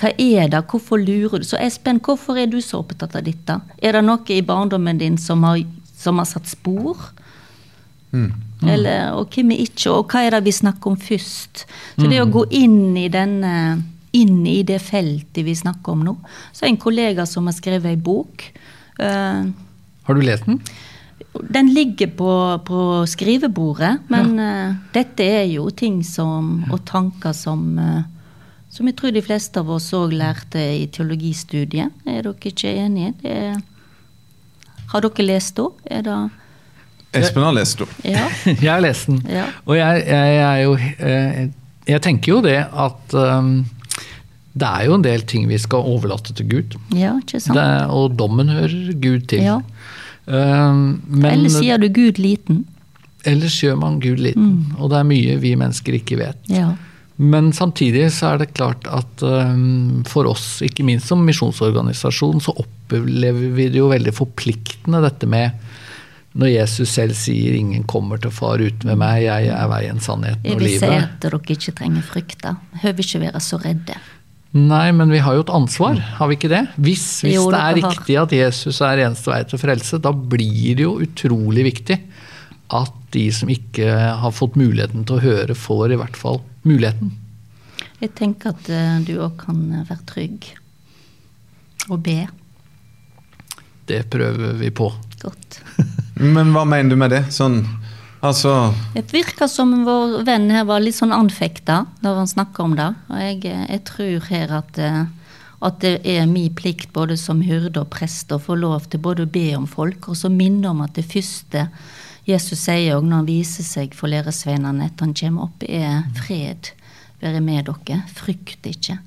Hva er det, hvorfor lurer du? Så Espen, hvorfor er du så opptatt av dette? Er det noe i barndommen din som har, som har satt spor? Eller, og hvem er ikke, og hva er det vi snakker om først? Så det å gå inn i denne inn i det feltet vi snakker om nå. Så er en kollega som har skrevet ei bok. Uh, Har du lest den? den ligger på, på skrivebordet, men eh, dette er jo ting som, og tanker som eh, som jeg tror de fleste av oss òg lærte i teologistudiet. Er dere ikke enige? Det er, har dere lest? Er det Espen har lest det. Ja. Jeg har lest den. Ja. Og jeg, jeg, er jo eh, Jeg tenker jo det at um, det er jo en del ting vi skal overlate til Gud. ja, ikke sant? Det, og dommen hører Gud til. Ja. Um, men Eller sier du Gud liten? ellers gjør man Gud liten. Og det er mye vi mennesker ikke vet. Ja. Men samtidig så er det klart at um, for oss, ikke minst som misjonsorganisasjon, så opplever vi det jo veldig forpliktende dette med når Jesus selv sier 'ingen kommer til far uten ved meg, jeg er veien, sannheten Jeg og vil si livet'. at dere ikke trenger frykte. Høver ikke være så redde. Nei, men vi har jo et ansvar, har vi ikke det? Hvis, hvis Jo, det er riktig at Jesus er eneste vei til frelse, da blir det jo utrolig viktig at de som ikke har fått muligheten til å høre, får i hvert fall muligheten. Jeg tenker at eh, du òg kan være trygg. Og be. Det prøver vi på. Godt. Men hva mener du med det? Sånn, altså Det virker som vår venn her var litt sånn anfekta når han snakka om det. Og jeg, eh, jeg tror her at, eh, at det er min plikt både som hyrde og prest å få lov til både å be om folk, og så minne om at det første Jesus sier òg når han viser seg for læresveinene etter han kommer opp, er fred. Være med dere. Frykt ikke.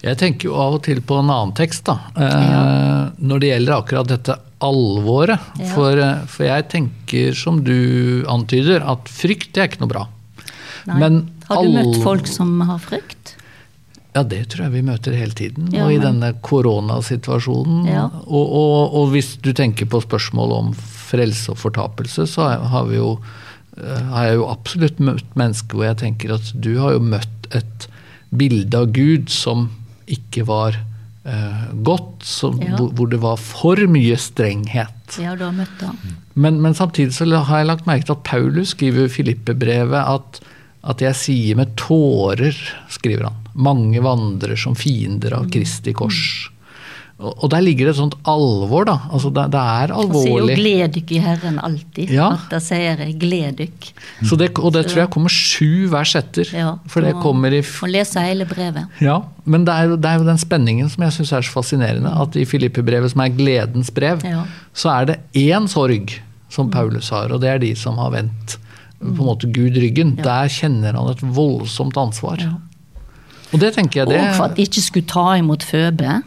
Jeg tenker jo av og til på en annen tekst, da. Eh, Når det gjelder akkurat dette alvoret. Ja. For, eh, for jeg tenker, som du antyder, at frykt det er ikke noe bra. Nei. Men har du møtt folk som har frykt? Ja, det tror jeg vi møter hele tiden. Ja, og i denne koronasituasjonen. Ja. Og, og, og hvis du tenker på spørsmål om frelse og fortapelse, så har vi jo eh, har jeg jo absolutt møtt mennesker hvor jeg tenker at du har jo møtt et bilde av Gud som ikke var eh, godt, som, Ja. hvor, hvor det var for mye strenghet. Ja, du har møtt det. Men, men samtidig så har jeg lagt merke til at Paulus skriver i Filippe-brevet at, at jeg sier med tårer, skriver han. Mange vandrer som fiender av Kristi kors. Og, der ligger det et sånt alvor, da. Altså det, det er Han sier jo alvorlig. 'gled dykk i Herren' alltid. Ja. At sier jeg 'gled dykk'. Så det, og det tror jeg kommer sju vers etter. Ja, For det kommer i Må lese hele brevet. Ja, men det er, det er jo den spenningen som jeg syns er så fascinerende. At i Filippe-brevet, som er gledens brev, Ja. så er det én sorg som Paulus har, og det er de som har vendt på en måte Gud ryggen. Ja. Der kjenner han et voldsomt ansvar. Og det tenker jeg det Og for at de ikke skulle ta imot føde,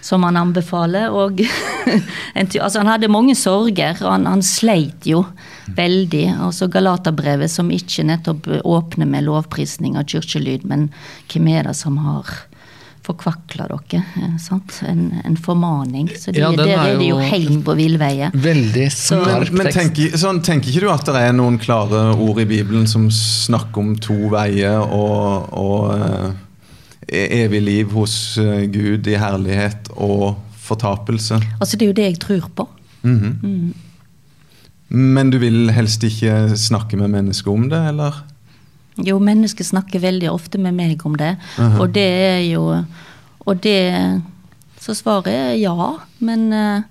som han anbefaler. Og en altså han hadde mange sorger, og han, han sleit jo veldig. Altså Galaterbrevet, som ikke nettopp åpner med lovprisning av kirkelyd, men hvem er det som har forkvakla dere? eh, Sant? En, en formaning. Så de, Ja, der er er de jo helt på villveie. Veldig skarp Men tekst. tenker, sånn, tenker ikke du at det er noen klare ord i Bibelen som snakker om to veier og, og eh, evig liv hos eh, Gud i herlighet og fortapelse? Altså Det er jo det jeg tror på. Mhm. Men du vil helst ikke snakke med mennesker om det, eller? Jo, mennesker snakker veldig ofte med meg om det, Mhm. og det er jo Og det Så svaret er ja, men uh,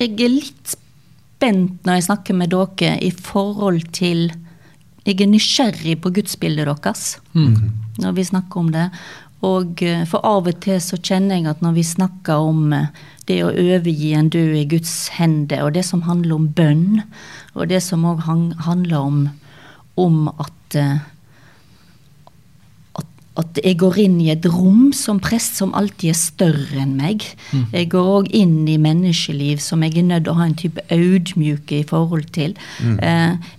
jeg er litt spent når jeg snakker med dere i forhold til Jeg er nysgjerrig på gudsbildet deres når vi snakker om det. Og eh, for av og til så kjenner jeg at når vi snakker om eh, det å overgi en død i Guds hender, og det som handler om bønn, og det som òg handler om, om at, eh, at at jeg går inn i et rom som prest som alltid er større enn meg. Jeg går òg inn i menneskeliv som jeg er nødt til å ha en type audmjuke i forhold til. Mm.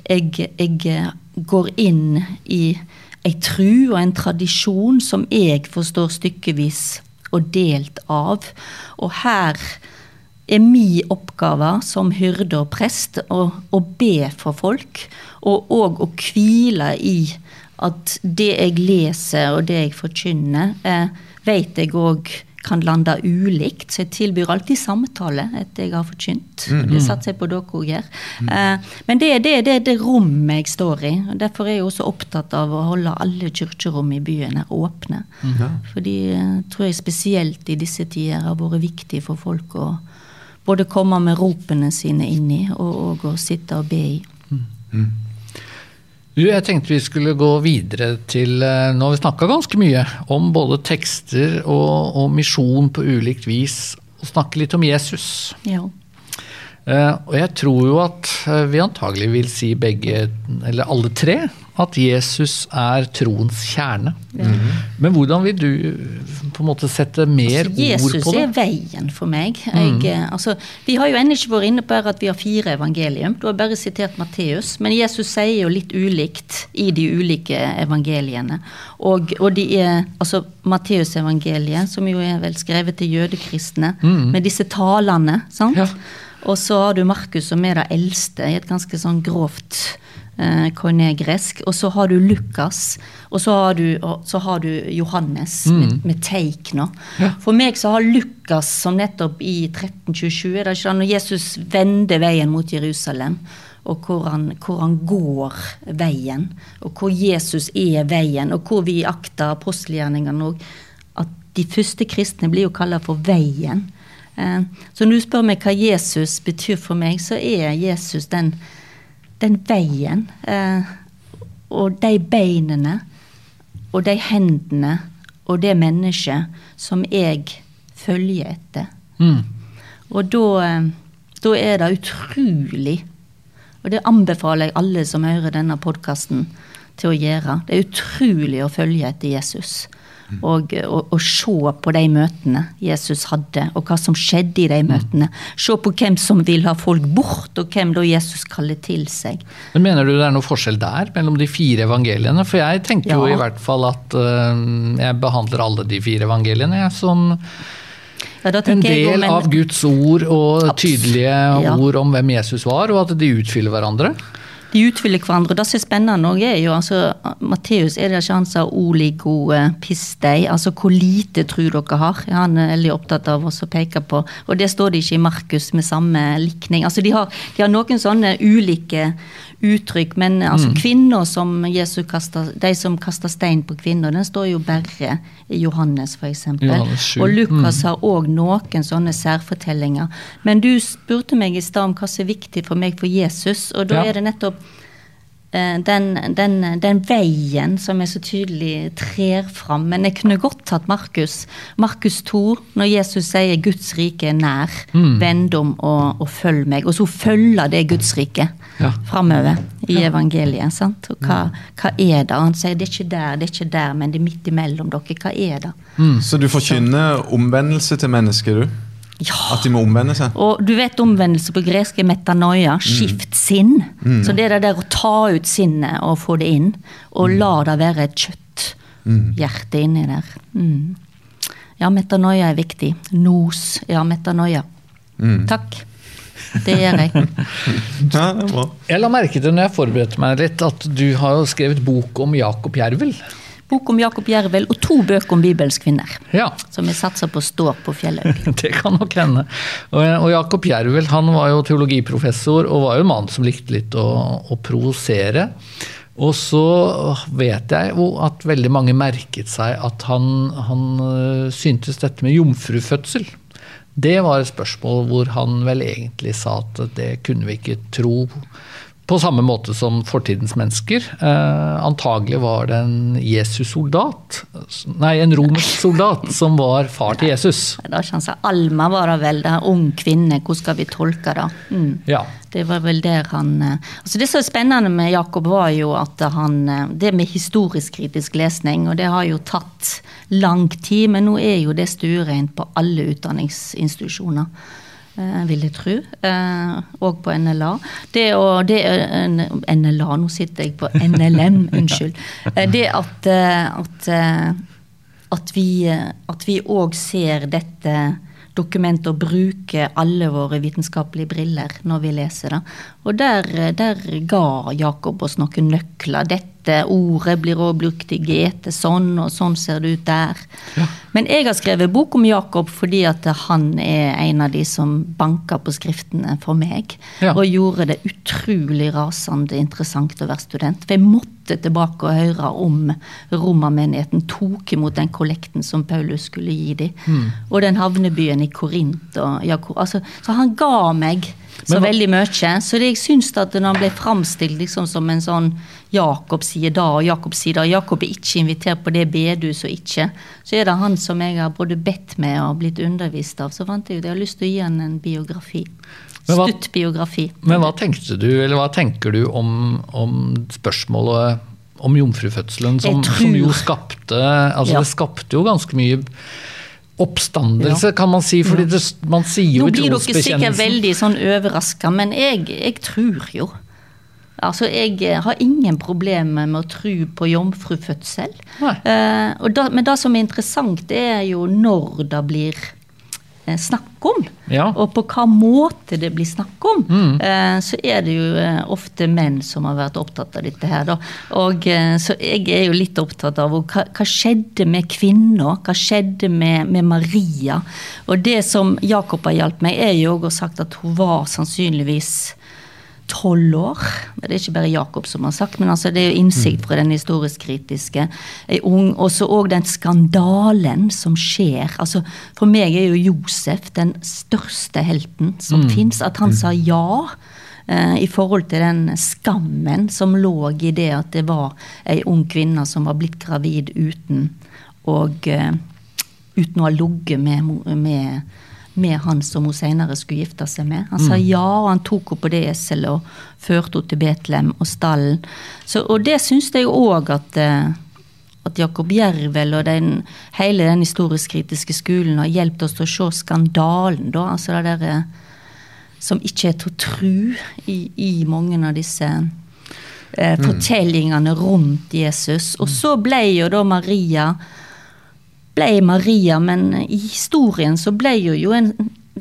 jeg, jeg går inn i ei tru og en tradisjon som jeg forstår stykkevis og delt av. Og her er min oppgave som hyrde og prest å, å be for folk, og òg å hvile i at det jeg leser og det jeg forkynner, eh, vet jeg òg kan lande ulikt. Så jeg tilbyr alltid samtale etter jeg har forkynt. Det satser jeg på dere òg gjør. Eh, men det er det, det, er det rommet jeg står i. og Derfor er jeg også opptatt av å holde alle kirkerom i byen her åpne. Fordi jeg tror jeg spesielt i disse tider har vært viktig for folk å både komme med ropene sine inn i, og, og å sitte og be i. Du, jeg tenkte vi skulle gå videre til eh, Nå har vi snakka ganske mye om både tekster og, og misjon på ulikt vis, og snakke litt om Jesus. Ja. Eh, og jeg tror jo at eh, vi antagelig vil si begge, eller alle tre, at Jesus er troens kjerne. Men hvordan vil du på en måte sette mer Altså, ord på det? Jesus er veien for meg. Jeg, eh, altså, vi har jo ennå ikke vært inne på at vi har fire evangelium. Du har bare sitert Matteus, men Jesus sier jo litt ulikt i de ulike evangeliene. Og, og de er altså Matteusevangeliet, som jo er vel skrevet til jødekristne, med disse talene. sant? Ja. Og så har du Markus, som er det eldste, i et ganske sånn grovt eh, koinegresk. Og så har du Lukas, og så har du, så har du Johannes med, med teikner. For meg så har Lukas, som nettopp i 1327 er det ikke Når Jesus vender veien mot Jerusalem, og hvor han, hvor han går veien, og hvor Jesus er veien, og hvor vi akter apostelgjerningene òg, at de første kristne blir jo kalla for Veien. Eh, Så når du spør meg hva Jesus betyr for meg, så er Jesus den, den veien. eh, Og de beinene og de hendene og det mennesket som jeg følger etter. Mm. Og da, eh, da er det utrolig Og det anbefaler jeg alle som hører denne podkasten, til å gjøre. Det er utrolig å følge etter Jesus. Og, og, og se på de møtene Jesus hadde, og hva som skjedde i de møtene. Se på hvem som vil ha folk bort, og hvem da Jesus kaller til seg. Men Mener du det er noe forskjell der, mellom de fire evangeliene? For jeg tenker jo i hvert fall at uh, jeg behandler alle de fire evangeliene jeg, som Ja, en del jeg men... av Guds ord og tydelige ja. ord om hvem Jesus var, og at de utfyller hverandre. De utfyller hverandre. og Det som er spennende òg, er jo altså, Matteus er det ikke han som har oligo eh, altså hvor lite tro dere har. Han er veldig opptatt av oss å peke på. Og det står det ikke i Markus med samme likning. Altså de har, de har noen sånne ulike uttrykk, men altså kvinner som Jesus kaster, de som kaster stein på kvinner, den står jo bare i Johannes f.eks. Og Lukas har òg noen sånne særfortellinger. Men du spurte meg i stad om hva som er viktig for meg for Jesus, og da Ja. er det nettopp eh, den, den, den veien som er så tydelig trer fram. Men jeg kunne godt tatt Markus. Markus 2, når Jesus sier 'Guds rike er nær', Mm. vend om og, og følg meg. Og så følger det Guds rike Ja. framover i evangeliet. sant? Og hva, hva er det? Han sier 'det er ikke der, det er ikke der, men det er midt imellom dere'. Hva er det? Så du forkynner omvendelse til mennesker, du? Ja. At de må omvende seg? Og du vet omvendelse på gresk er metanoia, skift sinn. Så det er det der å ta ut sinnet og få det inn, og la det være et kjøtthjerte inni der. Mm. Ja, metanoia er viktig. Nos, ja, metanoia. Takk. Det gjør jeg. Ja, det er bra. Jeg la merke til når jeg forberedte meg litt, at du har skrevet bok om Jakob Jervel. Bok om Jakob Jervel og to bøker om Bibels kvinner. Ja, Som vi satser på står på Fjellhaug. det kan nok hende. Og, og Jakob Jervel han var jo teologiprofessor og var jo en mann som likte litt å, å provosere. Og så vet jeg jo at veldig mange merket seg at han, han øh, syntes dette med jomfrufødsel. Det var et spørsmål hvor han vel egentlig sa at det kunne vi ikke tro på samme måte som fortidens mennesker. Eh, antagelig var det en Jesus-soldat, nei, en romersk soldat, som var far til Jesus. Det er ikke han sa. Alma var det vel, det ung kvinne, hvordan skal vi tolke det? Mm. Ja. Det var vel der han eh, altså Det som er spennende med Jakob, var jo at han eh, Det med historisk-kritisk lesning, og det har jo tatt lang tid, men nå er jo det stuereint på alle utdanningsinstitusjoner. Eh, Vil jeg tro. eh, Og på NLA. Det, å, det en- NLA, nå sitter jeg på NLM, unnskyld. Eh, Det at, at, at vi at vi òg ser dette dokumentet og bruker alle våre vitenskapelige briller når vi leser det. Og der, der ga Jakob oss noen nøkler. Dette ordet blir også brukt i GT sånn, og sånn ser det ut der. Men jeg har skrevet bok om Jakob fordi at han er en av de som banker på skriftene for meg. Ja. Og gjorde det utrolig rasende interessant å være student. For jeg måtte tilbake og høre om romermenigheten tok imot den kollekten som Paulus skulle gi dem. Og den havnebyen i Korint. Og, Jakob. altså, så han ga meg så hva- veldig mye. Så det, jeg syns at når han ble framstilt liksom som en sånn Jakob sier da, og Jakob sier da, Jakob er ikke invitert på det bedehuset og ikke, så er det han som jeg har både bedt med og blitt undervist av. Så fant jeg ut jeg har lyst til å gi han en biografi. Men hva- Stutt biografi. Men hva tenkte du, eller hva tenker du om, om spørsmålet om jomfrufødselen, som, som jo skapte Altså Ja. det skapte jo ganske mye oppstandelse, kan man si, fordi det, man sier jo Nå blir dere sikkert veldig sånn overraska, men jeg, jeg tror jo. Altså, Jeg eh, har ingen problemer med å tro på jomfrufødsel. Eh, da, men det som er interessant, det er jo når det blir eh, snakk om. Ja. Og på hva måte det blir snakk om. mm. så er det jo eh, ofte menn som har vært opptatt av dette her, da. Og eh, så jeg er jo litt opptatt av hva, hva skjedde med kvinner? Hva skjedde med, med Maria? Og det som Jakob har hjulpet meg, er jo også sagt at hun var sannsynligvis tolv år. Det er ikke bare Jakob som har sagt, men altså det er jo innsikt fra den historisk-kritiske. Ung- Og så òg den skandalen som skjer. Altså, for meg er jo Josef den største helten som finnes. At han sa ja. eh, I forhold til den skammen som lå i det at det var ei ung kvinne som var blitt gravid uten og eh, uten å ha ligget med, med, med han som hun senere skulle gifte seg med. Han sa ja, og han tok henne på det eselet og førte henne til Betlehem og stallen. Så, og det syns jeg òg at, eh, at Jakob Jervel og den, hele den historisk-kritiske skolen har hjulpet oss til å se skandalen, da. Altså det derre som ikke er til å tro i, i mange av disse eh, fortellingene rundt Jesus. Og så ble jo da Maria ble Maria, men i historien så ble hun jo en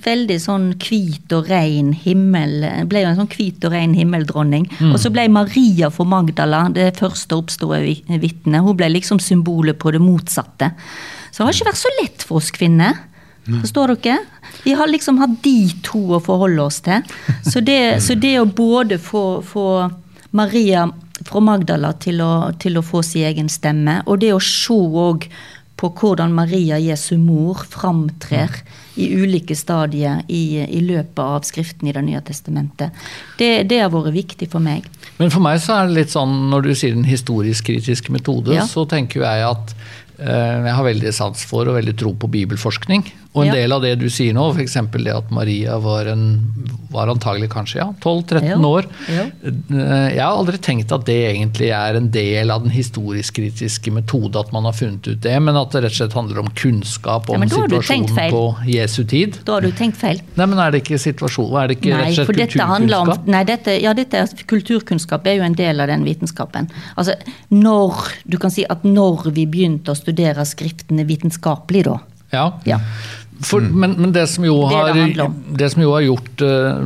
veldig sånn hvit og ren himmel ble jo en sånn hvit og ren himmeldronning. Og så ble Maria for Magdala det første oppståtte vitnet. Hun ble liksom symbolet på det motsatte. Så det har ikke vært så lett for oss kvinner. Forstår dere? Vi har liksom hatt de to å forholde oss til. Så det, så det å både få, få Maria fra Magdala til å, til å få sin egen stemme, og det å se òg på hvordan Maria Jesu mor framtrer i ulike stadier i, i løpet av Skriften i Det nye testamentet. Det, det har vært viktig for meg. Men for meg så er det litt sånn, når du sier den historisk-kritiske metode, Ja. så tenker jeg at eh, jeg har veldig sans for og veldig tro på bibelforskning. Og en Ja. del av det du sier nå, f.eks. det at Maria var, en, var antagelig kanskje ja, 12-13 Ja. år. Ja. Eh, Jeg har aldri tenkt at det egentlig er en del av den historisk-kritiske metode, at man har funnet ut det, men at det rett og slett handler om kunnskap om situasjonen på Jesu tid. Da har du tenkt feil. Nei, men er det ikke situasjon, er det ikke rett Nei, og for slett handler om kulturkunnskap? nei, dette, ja, dette er, Kulturkunnskap er jo en del av den vitenskapen. Altså, når, Du kan si at når vi begynte å studere skriftene vitenskapelig, da. Ja. Ja. For, men, men det som jo har, det det som jo har gjort uh,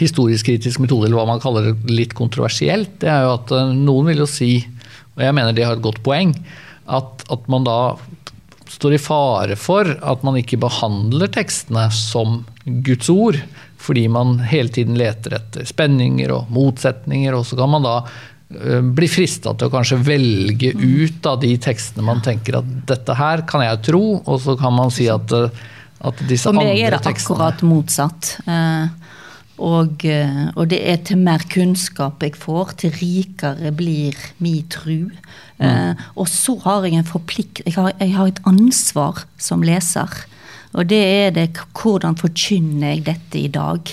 historisk-kritisk metode, eller hva man kaller det, litt kontroversielt, det er jo at eh, noen vil jo si, og jeg mener de har et godt poeng, at, at man da står i fare for at man ikke behandler tekstene som Guds ord, fordi man hele tiden leter etter spenninger og motsetninger, og så kan man da eh, bli frista til å kanskje velge Mm. ut av de tekstene man tenker at dette her kan jeg tro, og så kan man si at, eh, at disse For meg er det akkurat motsatt. Eh, og, og det er til mer kunnskap jeg får, til rikere blir min tru. Mm. og så har jeg en forplikt jeg har, jeg har et ansvar som leser. Og det er det hvordan forkynner jeg dette i dag?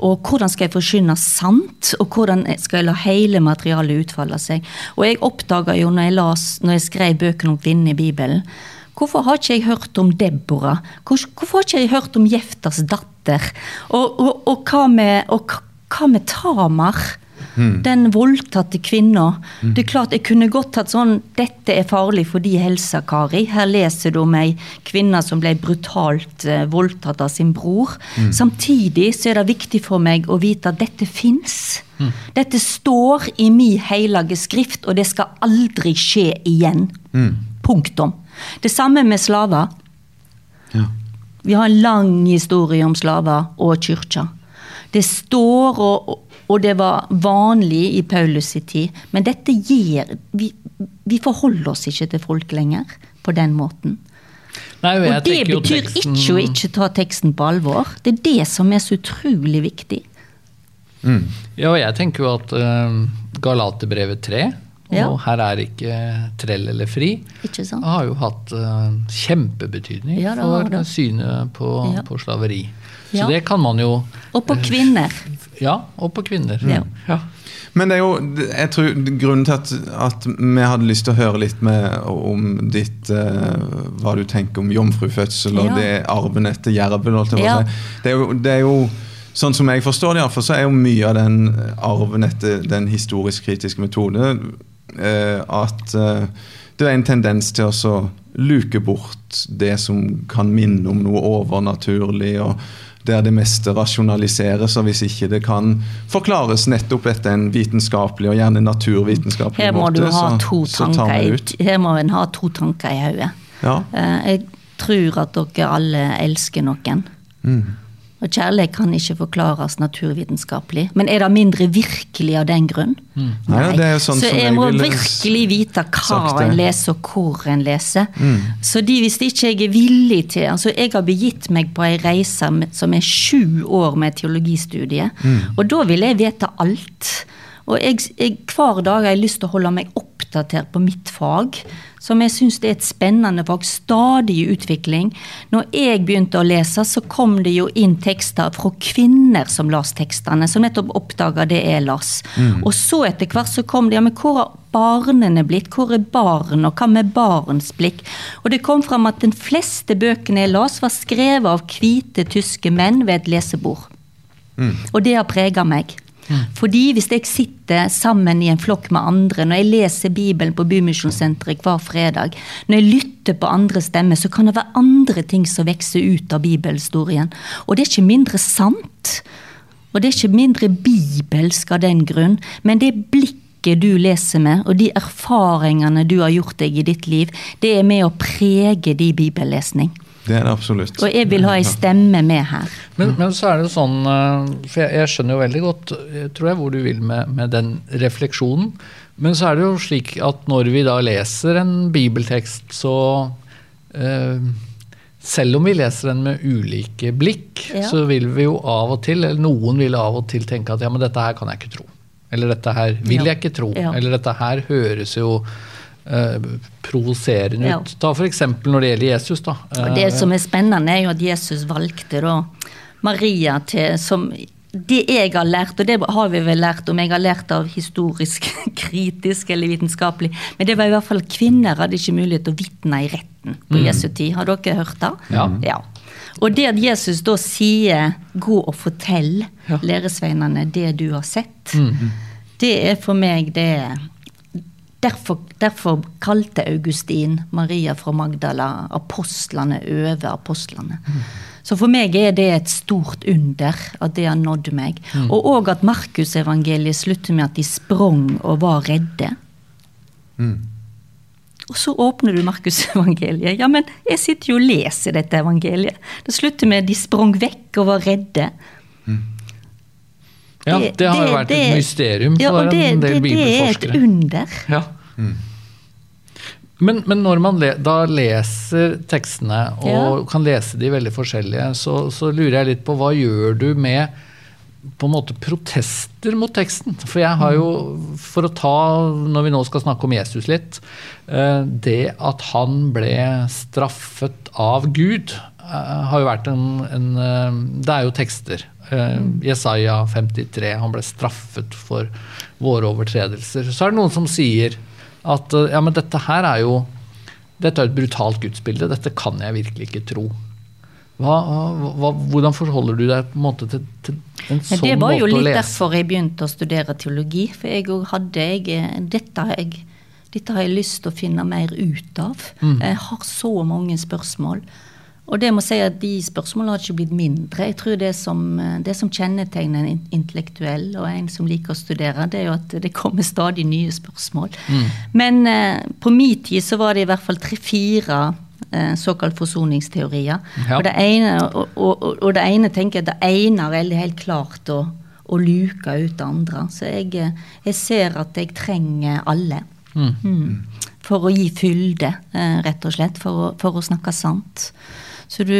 Og hvordan skal jeg forkynne sant? Og hvordan skal jeg la hele materialet utfolde seg? Og jeg oppdaga jo når jeg, las, når jeg skrev bøkene om kvinnen i Bibelen, Hvorfor har ikke jeg hørt om Deborah? Hvor, hvorfor har ikke jeg hørt om Jeftas datter? Og, og, og, hva, med, og hva med Tamar? Den voldtatte kvinna. Det er klart Jeg kunne godt hatt sånn 'Dette er farlig for de helsa, Kari'. Her leser du om ei kvinne som ble brutalt eh, voldtatt av sin bror. Samtidig så er det viktig for meg å vite at dette fins. Dette står i min hellige skrift, og det skal aldri skje igjen. Punktum. Det samme med slaver. Ja. Vi har en lang historie om slaver og kyrkja. Det står, og, og det var vanlig i Paulus' i tid, men dette gir vi, vi forholder oss ikke til folk lenger på den måten. Nei, og jeg Og det betyr teksten- ikke å ikke ta teksten på alvor. Det er det som er så utrolig viktig. Ja, og jeg tenker jo at uh, Galaterbrevet 3, og her er ikke trell eller fri, Ikke sant? har jo hatt uh, kjempebetydning Ja, for synet på, Ja. på slaveri. Så Ja. det kan man jo Og på kvinner. Ja, og på kvinner. Ja. Ja. Men det er jo, jeg tror grunnen til at, at vi hadde lyst til å høre litt med om ditt eh, Hva du tenker om jomfrufødsel og Ja. det arven etter jerven. Det, det er jo Sånn som jeg forstår det, for så er jo mye av den arven etter den historisk-kritiske metode eh, at eh, det er en tendens til å så luke bort det som kan minne om noe overnaturlig. og der det meste rasjonaliseres, og hvis ikke det kan forklares nettopp etter en vitenskapelig og gjerne naturvitenskapelig Her må måte, så, to så tar vi ut. her må en ha to tanker i hodet. Ja. Eh, Jeg tror at dere alle elsker noen. Mm. Og kjærlighet kan ikke forklares naturvitenskapelig. Men er det mindre virkelig av den grunn? Nei, det er sånn Så jeg må virkelig vite hva en leser, og hvor en leser. Mm. Så de, hvis ikke jeg er villig til altså Jeg har begitt meg på ei reise som er sju år med teologistudie, Mm. og da vil jeg vite alt. Og jeg, jeg, hver dag har jeg lyst til å holde meg oppdatert oppdatert på mitt fag, som jeg syns er et spennende fag. Stadig utvikling. Når jeg begynte å lese, så kom det jo inn tekster fra kvinner som las tekstene, som nettopp oppdaga det jeg las. Og så etter hvert så kom det ja, men hvor har barnene blitt? Hvor er barn, og hva med barns blikk? Og det kom fram at den fleste bøkene jeg las, var skrevet av hvite tyske menn ved et lesebord. Og det har prega meg. Fordi hvis jeg sitter sammen i en flokk med andre, når jeg leser Bibelen på Bymisjonssenteret hver fredag, når jeg lytter på andre stemmer, så kan det være andre ting som vokser ut av bibelhistorien. Og det er ikke mindre sant. Og det er ikke mindre bibelsk av den grunn, men det blikket du leser med, og de erfaringene du har gjort deg i ditt liv, det er med å prege din bibellesning. Det er det absolutt. Og jeg vil ha ei stemme med her. Men, men så er det sånn, eh, for jeg, jeg skjønner jo veldig godt eh, tror jeg, hvor du vil med, med den refleksjonen. Men så er det jo slik at når vi da leser en bibeltekst, så eh, Selv om vi leser den med ulike blikk, Ja. så vil vi jo av og til, eller noen vil av og til tenke at ja, men dette her kan jeg ikke tro. Eller dette her vil Ja. jeg ikke tro. Ja. Eller dette her høres jo eh, provoserende Ja. ut. Ta f.eks. når det gjelder Jesus. da. Og det som er spennende, er jo at Jesus valgte da Maria til som det jeg har lært, og det har vi vel lært om jeg har lært av historisk, kritisk eller vitenskapelig, men det var i hvert fall kvinner hadde ikke mulighet til å vitne i retten på Jesu tid. Har dere hørt det? Ja. Og det at Jesus da sier 'gå og fortell Ja. læresveinene det du har sett', det er for meg det Derfor, derfor kalte Augustin Maria fra Magdala apostlene over apostlene. Så for meg er det et stort under at det har nådd meg. Og òg at Markusevangeliet slutter med at de sprang og var redde. Og så åpner du Markusevangeliet. Ja, men jeg sitter jo og leser dette evangeliet. Det slutter med at de sprang vekk og var redde. Ja, det har jo vært et mysterium for ja, det, en del det, det er et under. Ja. Men, men når man le, da leser tekstene, og Ja. kan lese de veldig forskjellige, så, så lurer jeg litt på hva gjør du med på en måte protester mot teksten? For jeg har jo, for å ta, når vi nå skal snakke om Jesus litt, eh, det at han ble straffet av Gud, eh, har jo vært en, en eh, Det er jo tekster. Eh, Jesaja 53, han ble straffet for våre overtredelser. Så er det noen som sier at eh, ja, men dette her er jo dette er et brutalt gudsbilde. Dette kan jeg virkelig ikke tro. Hva, hva, hvordan forholder du deg på en måte til, til en sånn det var jo litt derfor jeg begynte å studere teologi. For jeg hadde jeg, dette, har jeg, dette har jeg lyst til å finne mer ut av. Mm. Jeg har så mange spørsmål. Og det må si at de spørsmålene har ikke blitt mindre. Jeg tror det som, det som kjennetegner en intellektuell og en som liker å studere, det er jo at det kommer stadig nye spørsmål. Mm. Men eh, på min tid så var det i hvert fall tre-fire eh, såkalt forsoningsteorier. Ja. Og, det ene, og, og, og det ene tenker jeg det ene er helt klart å, å luke ut det andre. Så jeg, eh, jeg ser at jeg trenger alle. Mm. For å gi fylde, eh, rett og slett. For å, for å snakke sant. Så du,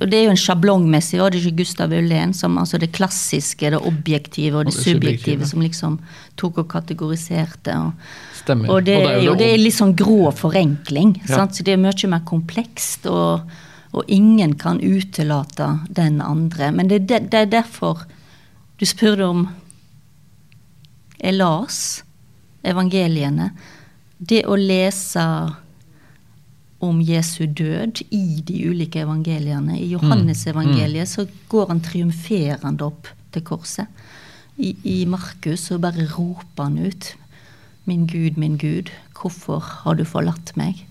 og Det er jo en sjablongmessig, var det ikke Gustav Ullén som altså det klassiske, det objektive og det, Og det subjektive. subjektive, som liksom tok og kategoriserte. og Stemmer. og det Og er jo det er litt sånn grå forenkling. Ja. Sant? Så det er mye mer komplekst, og, og ingen kan utelate den andre. Men det, er det er derfor du spurte om Jeg las evangeliene. Det å lese om Jesu død i de ulike evangeliene. I Johannes-evangeliet så går han triumferende opp til korset. I, I Markus så bare roper han ut Min Gud, min Gud, hvorfor har du forlatt meg?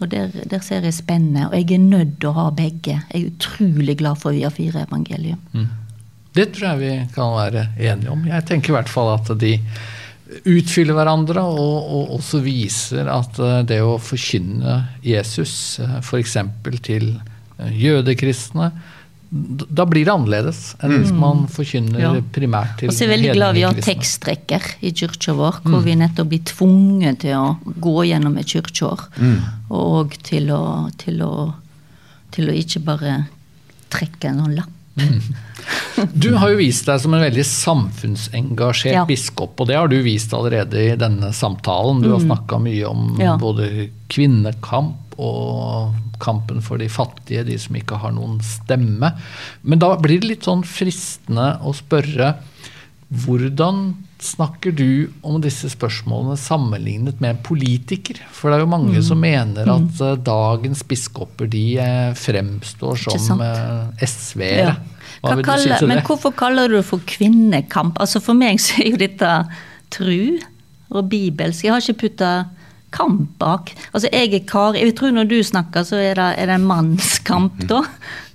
Og der, der ser jeg spennet, og jeg er nødt til å ha begge. Jeg er utrolig glad for via har fire evangelium. Det tror jeg vi kan være enige om. Jeg tenker i hvert fall at de utfyller hverandre, og, og også viser at eh, det å forkynne Jesus f.eks. til eh, jødekristne, da blir det annerledes enn hvis man forkynner Ja. primært til Og så er jeg veldig glad vi har tekstrekker i kirka vår, hvor vi nettopp blir tvunget til å gå gjennom et kirkeår. Og til å, til, å, til å ikke bare trekke noen sånn lapp. Du har jo vist deg som en veldig samfunnsengasjert Ja. biskop, og det har du vist allerede i denne samtalen. Du har snakka mye om Mm. Ja. både kvinnekamp og kampen for de fattige, de som ikke har noen stemme. Men da blir det litt sånn fristende å spørre hvordan snakker du om disse spørsmålene sammenlignet med en politiker? For det er jo mange Mm. som mener at mm. dagens biskoper de eh, fremstår som eh, SV-ere. Ja. Du si til men hvorfor kaller du det for kvinnekamp? Altså For meg så er jo dette tru og bibelsk. Jeg har ikke putta kamp bak. Altså Jeg er kar. Jeg tror når du snakker, så er det, er det en mannskamp, da.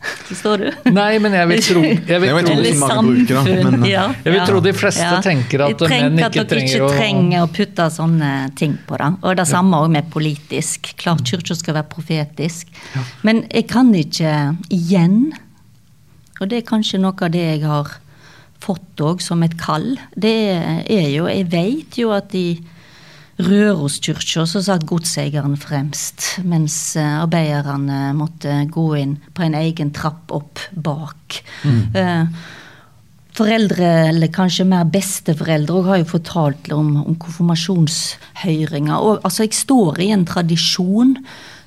Forstår du? Nei, men jeg vil tro, jeg vil tro, mange bruker, da, men- ja, Jeg vil ja, tro de fleste tenker at Jeg menn tenker ikke at dere trenger ikke å- trenger å putte sånne ting på det. Og det samme òg med politisk. Klart kirka skal være profetisk. Men jeg kan ikke igjen Og det er kanskje noe av det jeg har fått òg som et kall. Det er jo Jeg vet jo at i Røroskirka så satt godseieren fremst, mens eh, arbeiderne måtte gå inn på en egen trapp opp bak. Eh, Foreldre, eller kanskje mer besteforeldre, har jo fortalt om, om konfirmasjonshøringer. Og, altså, jeg står i en tradisjon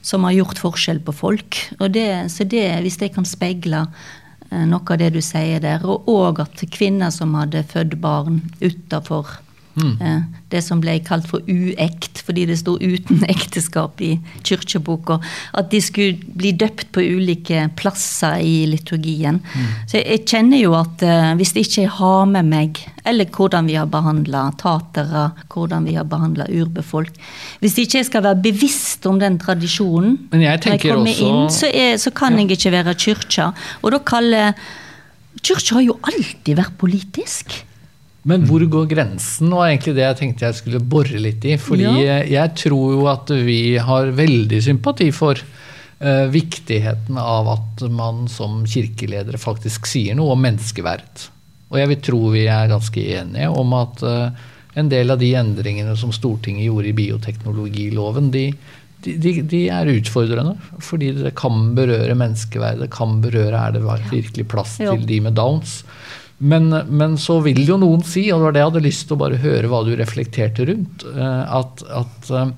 som har gjort forskjell på folk. Og det, så det, hvis jeg kan speile eh, noe av det du sier der, og og at kvinner som hadde født barn utafor eh, det som ble kalt for uekt, fordi det sto uten ekteskap i kirkeboka, at de skulle bli døpt på ulike plasser i liturgien. Så jeg, kjenner jo at hvis hvis ikke jeg har med meg, eller hvordan vi har behandla tatere, hvordan vi har behandla urbefolk Hvis ikke jeg skal være bevisst om den tradisjonen Men jeg når jeg kommer også- inn, så, er, så kan jeg ikke være kyrkja. Og da kaller Kyrkja har jo alltid vært politisk. Men hvor går grensen? var egentlig det jeg tenkte jeg skulle bore litt i. Fordi Ja. eh, jeg tror jo at vi har veldig sympati for uh, viktigheten av at man som kirkeledere faktisk sier noe om menneskeverd. Og jeg vil tro vi er ganske enige om at uh, en del av de endringene som Stortinget gjorde i bioteknologiloven, de, de, de, de er utfordrende. Fordi det kan berøre menneskeverdet, kan berøre er det virkelig plass Ja. til de med downs. Men, men så vil jo noen si, og det var det jeg hadde lyst til å bare høre hva du reflekterte rundt, eh, at, at eh,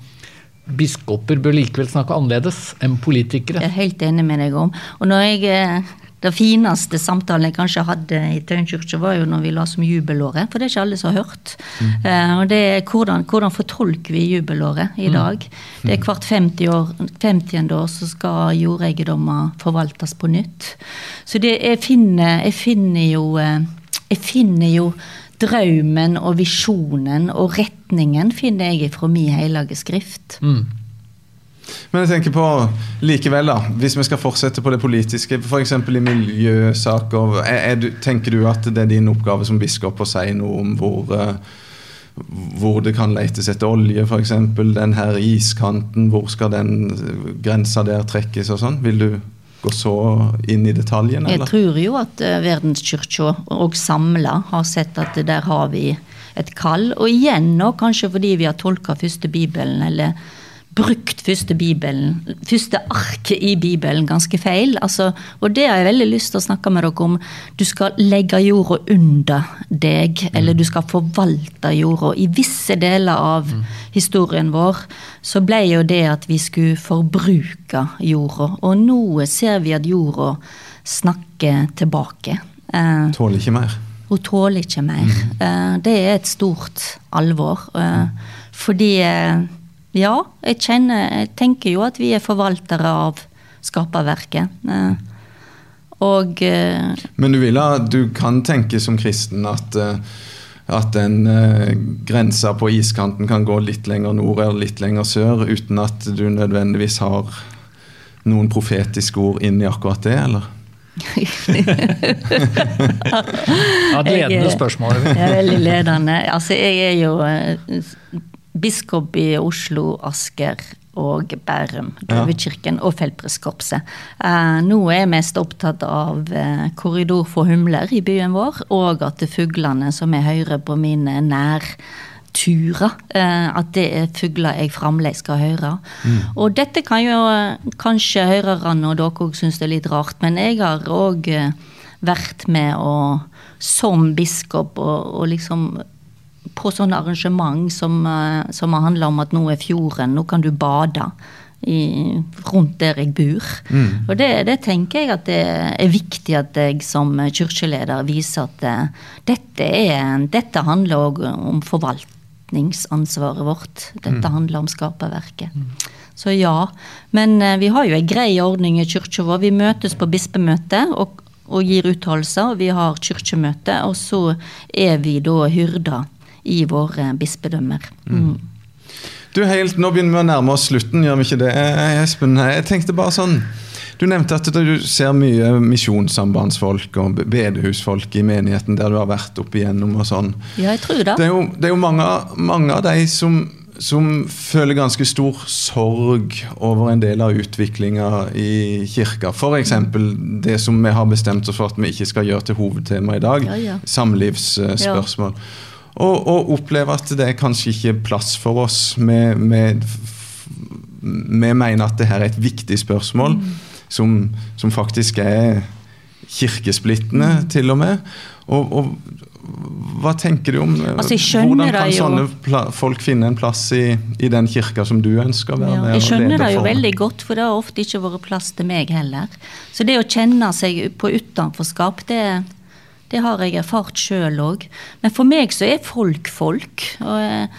biskoper bør likevel snakke annerledes enn politikere. Jeg er helt enig med deg om. Og når jeg, eh, det fineste samtalen jeg kanskje hadde i Tøyenkirka, var jo når vi la som jubelåret, for det er ikke alle som har hørt. Eh, og det er hvordan, hvordan fortolker vi jubelåret i dag? Det er hvert 50 år, 50. år så skal jordeiendommer forvaltes på nytt. Så det, jeg, finner, jeg finner jo eh, Jeg finner jo drømmen og visjonen og retningen finner jeg fra min hellige skrift. Mm. Men jeg tenker på likevel, da, hvis vi skal fortsette på det politiske, f.eks. i miljøsaker, er, er du, tenker du at det er din oppgave som biskop å si noe om hvor, eh, hvor det kan letes etter olje, f.eks. Den her iskanten, hvor skal den grensa der trekkes og sånn? Vil du gå så inn i detaljen, Jeg tror jo at uh, Verdenskirka og samla har sett at der har vi et kall. Og igjen nå, kanskje fordi vi har tolka første Bibelen, eller brukt første Bibelen, første arket i Bibelen ganske feil. Altså, og det har jeg veldig lyst til å snakke med dere om. Du skal legge jorda under deg, eller du skal forvalte jorda. I visse deler av historien vår så ble jo det at vi skulle forbruke jorda. Og nå ser vi at jorda snakker tilbake. Eh, Tåler ikke mer. hun tåler ikke mer. Eh, det er et stort alvor. eh, fordi eh, ja, jeg kjenner Jeg tenker jo at vi er forvaltere av skaperverket. eh, og eh, Men du, vil ha, du kan tenke som kristen at, eh, at den grensa på iskanten kan gå litt lenger nord eller litt lenger sør, uten at du nødvendigvis har noen profetiske ord inn i akkurat det, eller? Ja, et ledende spørsmål. jeg er veldig ledende. Altså, jeg er jo biskop i Oslo, Asker og Bærum. Døvekirken og Feltprestkorpset. Eh, nå er jeg mest opptatt av eh, korridor for humler i byen vår, og at fuglene som jeg hører på mine nærturer, eh, at det er fugler jeg fremdeles skal høre. Og dette kan jo kanskje hørerne og dere òg synes det er litt rart, men jeg har òg vært med og som biskop og, og liksom på sånne arrangement som, eh, som handler om at nå er fjorden, nå kan du bade. I, rundt der jeg bor. Mm. Og det, det, tenker jeg at det er viktig at jeg som kirkeleder viser at uh, dette, er, dette handler òg om forvaltningsansvaret vårt. Dette mm. handler om skaperverket. Mm. Så ja. Men uh, vi har jo ei grei ordning i kirka vår. Vi møtes på bispemøte og, og gir uttalelser. Vi har kirkemøte, og så er vi da hyrder i våre bispedømmer. Mm. Du, helt, Nå begynner vi å nærme oss slutten, gjør vi ikke det, Espen? Jeg tenkte bare sånn Du nevnte at du ser mye misjonssambandsfolk og bedehusfolk i menigheten der du har vært opp igjennom og sånn. Ja, jeg tror det. Det er jo, det er jo mange, mange, av de som, som, føler ganske stor sorg over en del av utviklinga i kirka. F.eks. det som vi har bestemt oss for at vi ikke skal gjøre til hovedtema i dag. Ja, ja. Samlivsspørsmål. Ja. Og, og oppleve at det er kanskje ikke plass for oss. Vi mener at dette er et viktig spørsmål, mm. som, som, faktisk er kirkesplittende, mm. til og med. Og, og, hva tenker du om altså, Hvordan kan sånne folk finne en plass i, i, den kirka som du ønsker å være ja, Jeg skjønner det jo veldig godt, for det har ofte ikke vært plass til meg heller. Så det å kjenne seg på utenforskap, det, det har jeg erfart sjøl òg. Men for meg så er folk folk. Og,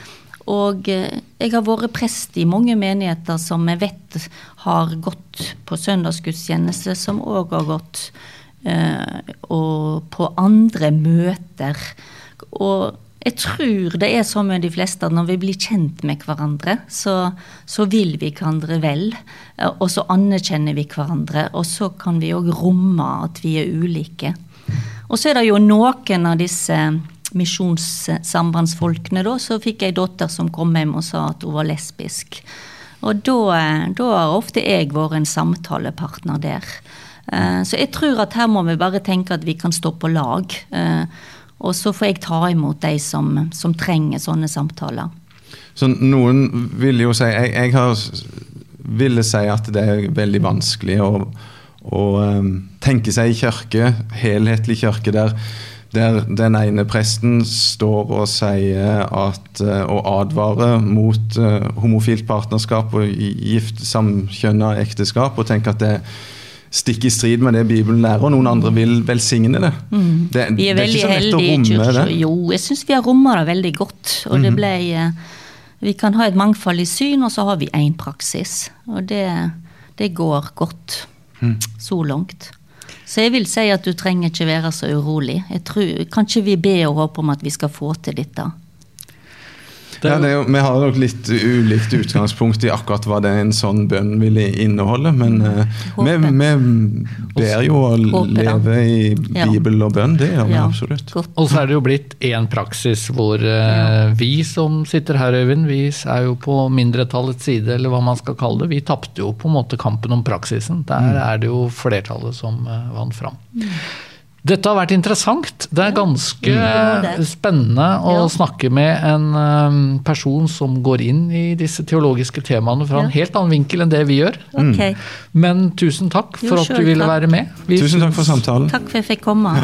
og, jeg har vært prest i mange menigheter som jeg vet har gått på søndagsgudstjeneste, som òg har gått uh, på andre møter. Og jeg tror det er sånn med de fleste at når vi blir kjent med hverandre, så, så vil vi hverandre vel. Og så anerkjenner vi hverandre, og så kan vi òg romme at vi er ulike. Og så er det jo noen av disse misjonssambandsfolkene, da. Så fikk jeg ei datter som kom hjem og sa at hun var lesbisk. Og da, da har ofte jeg vært en samtalepartner der. Eh, så jeg tror at her må vi bare tenke at vi kan stå på lag. Eh, og så får jeg ta imot de som, som trenger sånne samtaler. Så noen vil jo si Jeg, jeg har, ville si at det er veldig vanskelig å og um, tenke seg i kirke, helhetlig kirke, der, der den ene presten står og sier at uh, og advarer mot uh, homofilt partnerskap og gift samkjønna ekteskap, og tenker at det stikker i strid med det Bibelen lærer, og noen andre vil velsigne det. Mm. det vi er, det er veldig heldige i kirka. Jo, jeg syns vi har romma det veldig godt. Og mm. det ble uh, Vi kan ha et mangfold i syn, og så har vi én praksis. Og det, det går godt mm. så langt. Så jeg vil si at du trenger ikke være så urolig. Jeg tror, Kan ikke vi be og håpe om at vi skal få til dette? Ja, jo, vi har nok litt ulikt utgangspunkt i akkurat hva det en sånn bønn ville inneholde. Men uh, vi, vi, ber jo å leve i Bibel og bønn. Det gjør vi ja, absolutt. Godt. Og så er det jo blitt én praksis hvor uh, vi som sitter her, Øyvind, vi er jo på mindretallets side, eller hva man skal kalle det. Vi tapte jo på en måte kampen om praksisen. Der mm. er det jo flertallet som uh, vant fram. Mm. Dette har vært interessant. Det er ganske spennende å snakke med en um, person som går inn i disse teologiske temaene fra en helt annen vinkel enn det vi gjør. Okay. Men tusen takk for at du ville være med. Vi tusen takk for samtalen. Takk for at jeg fikk komme.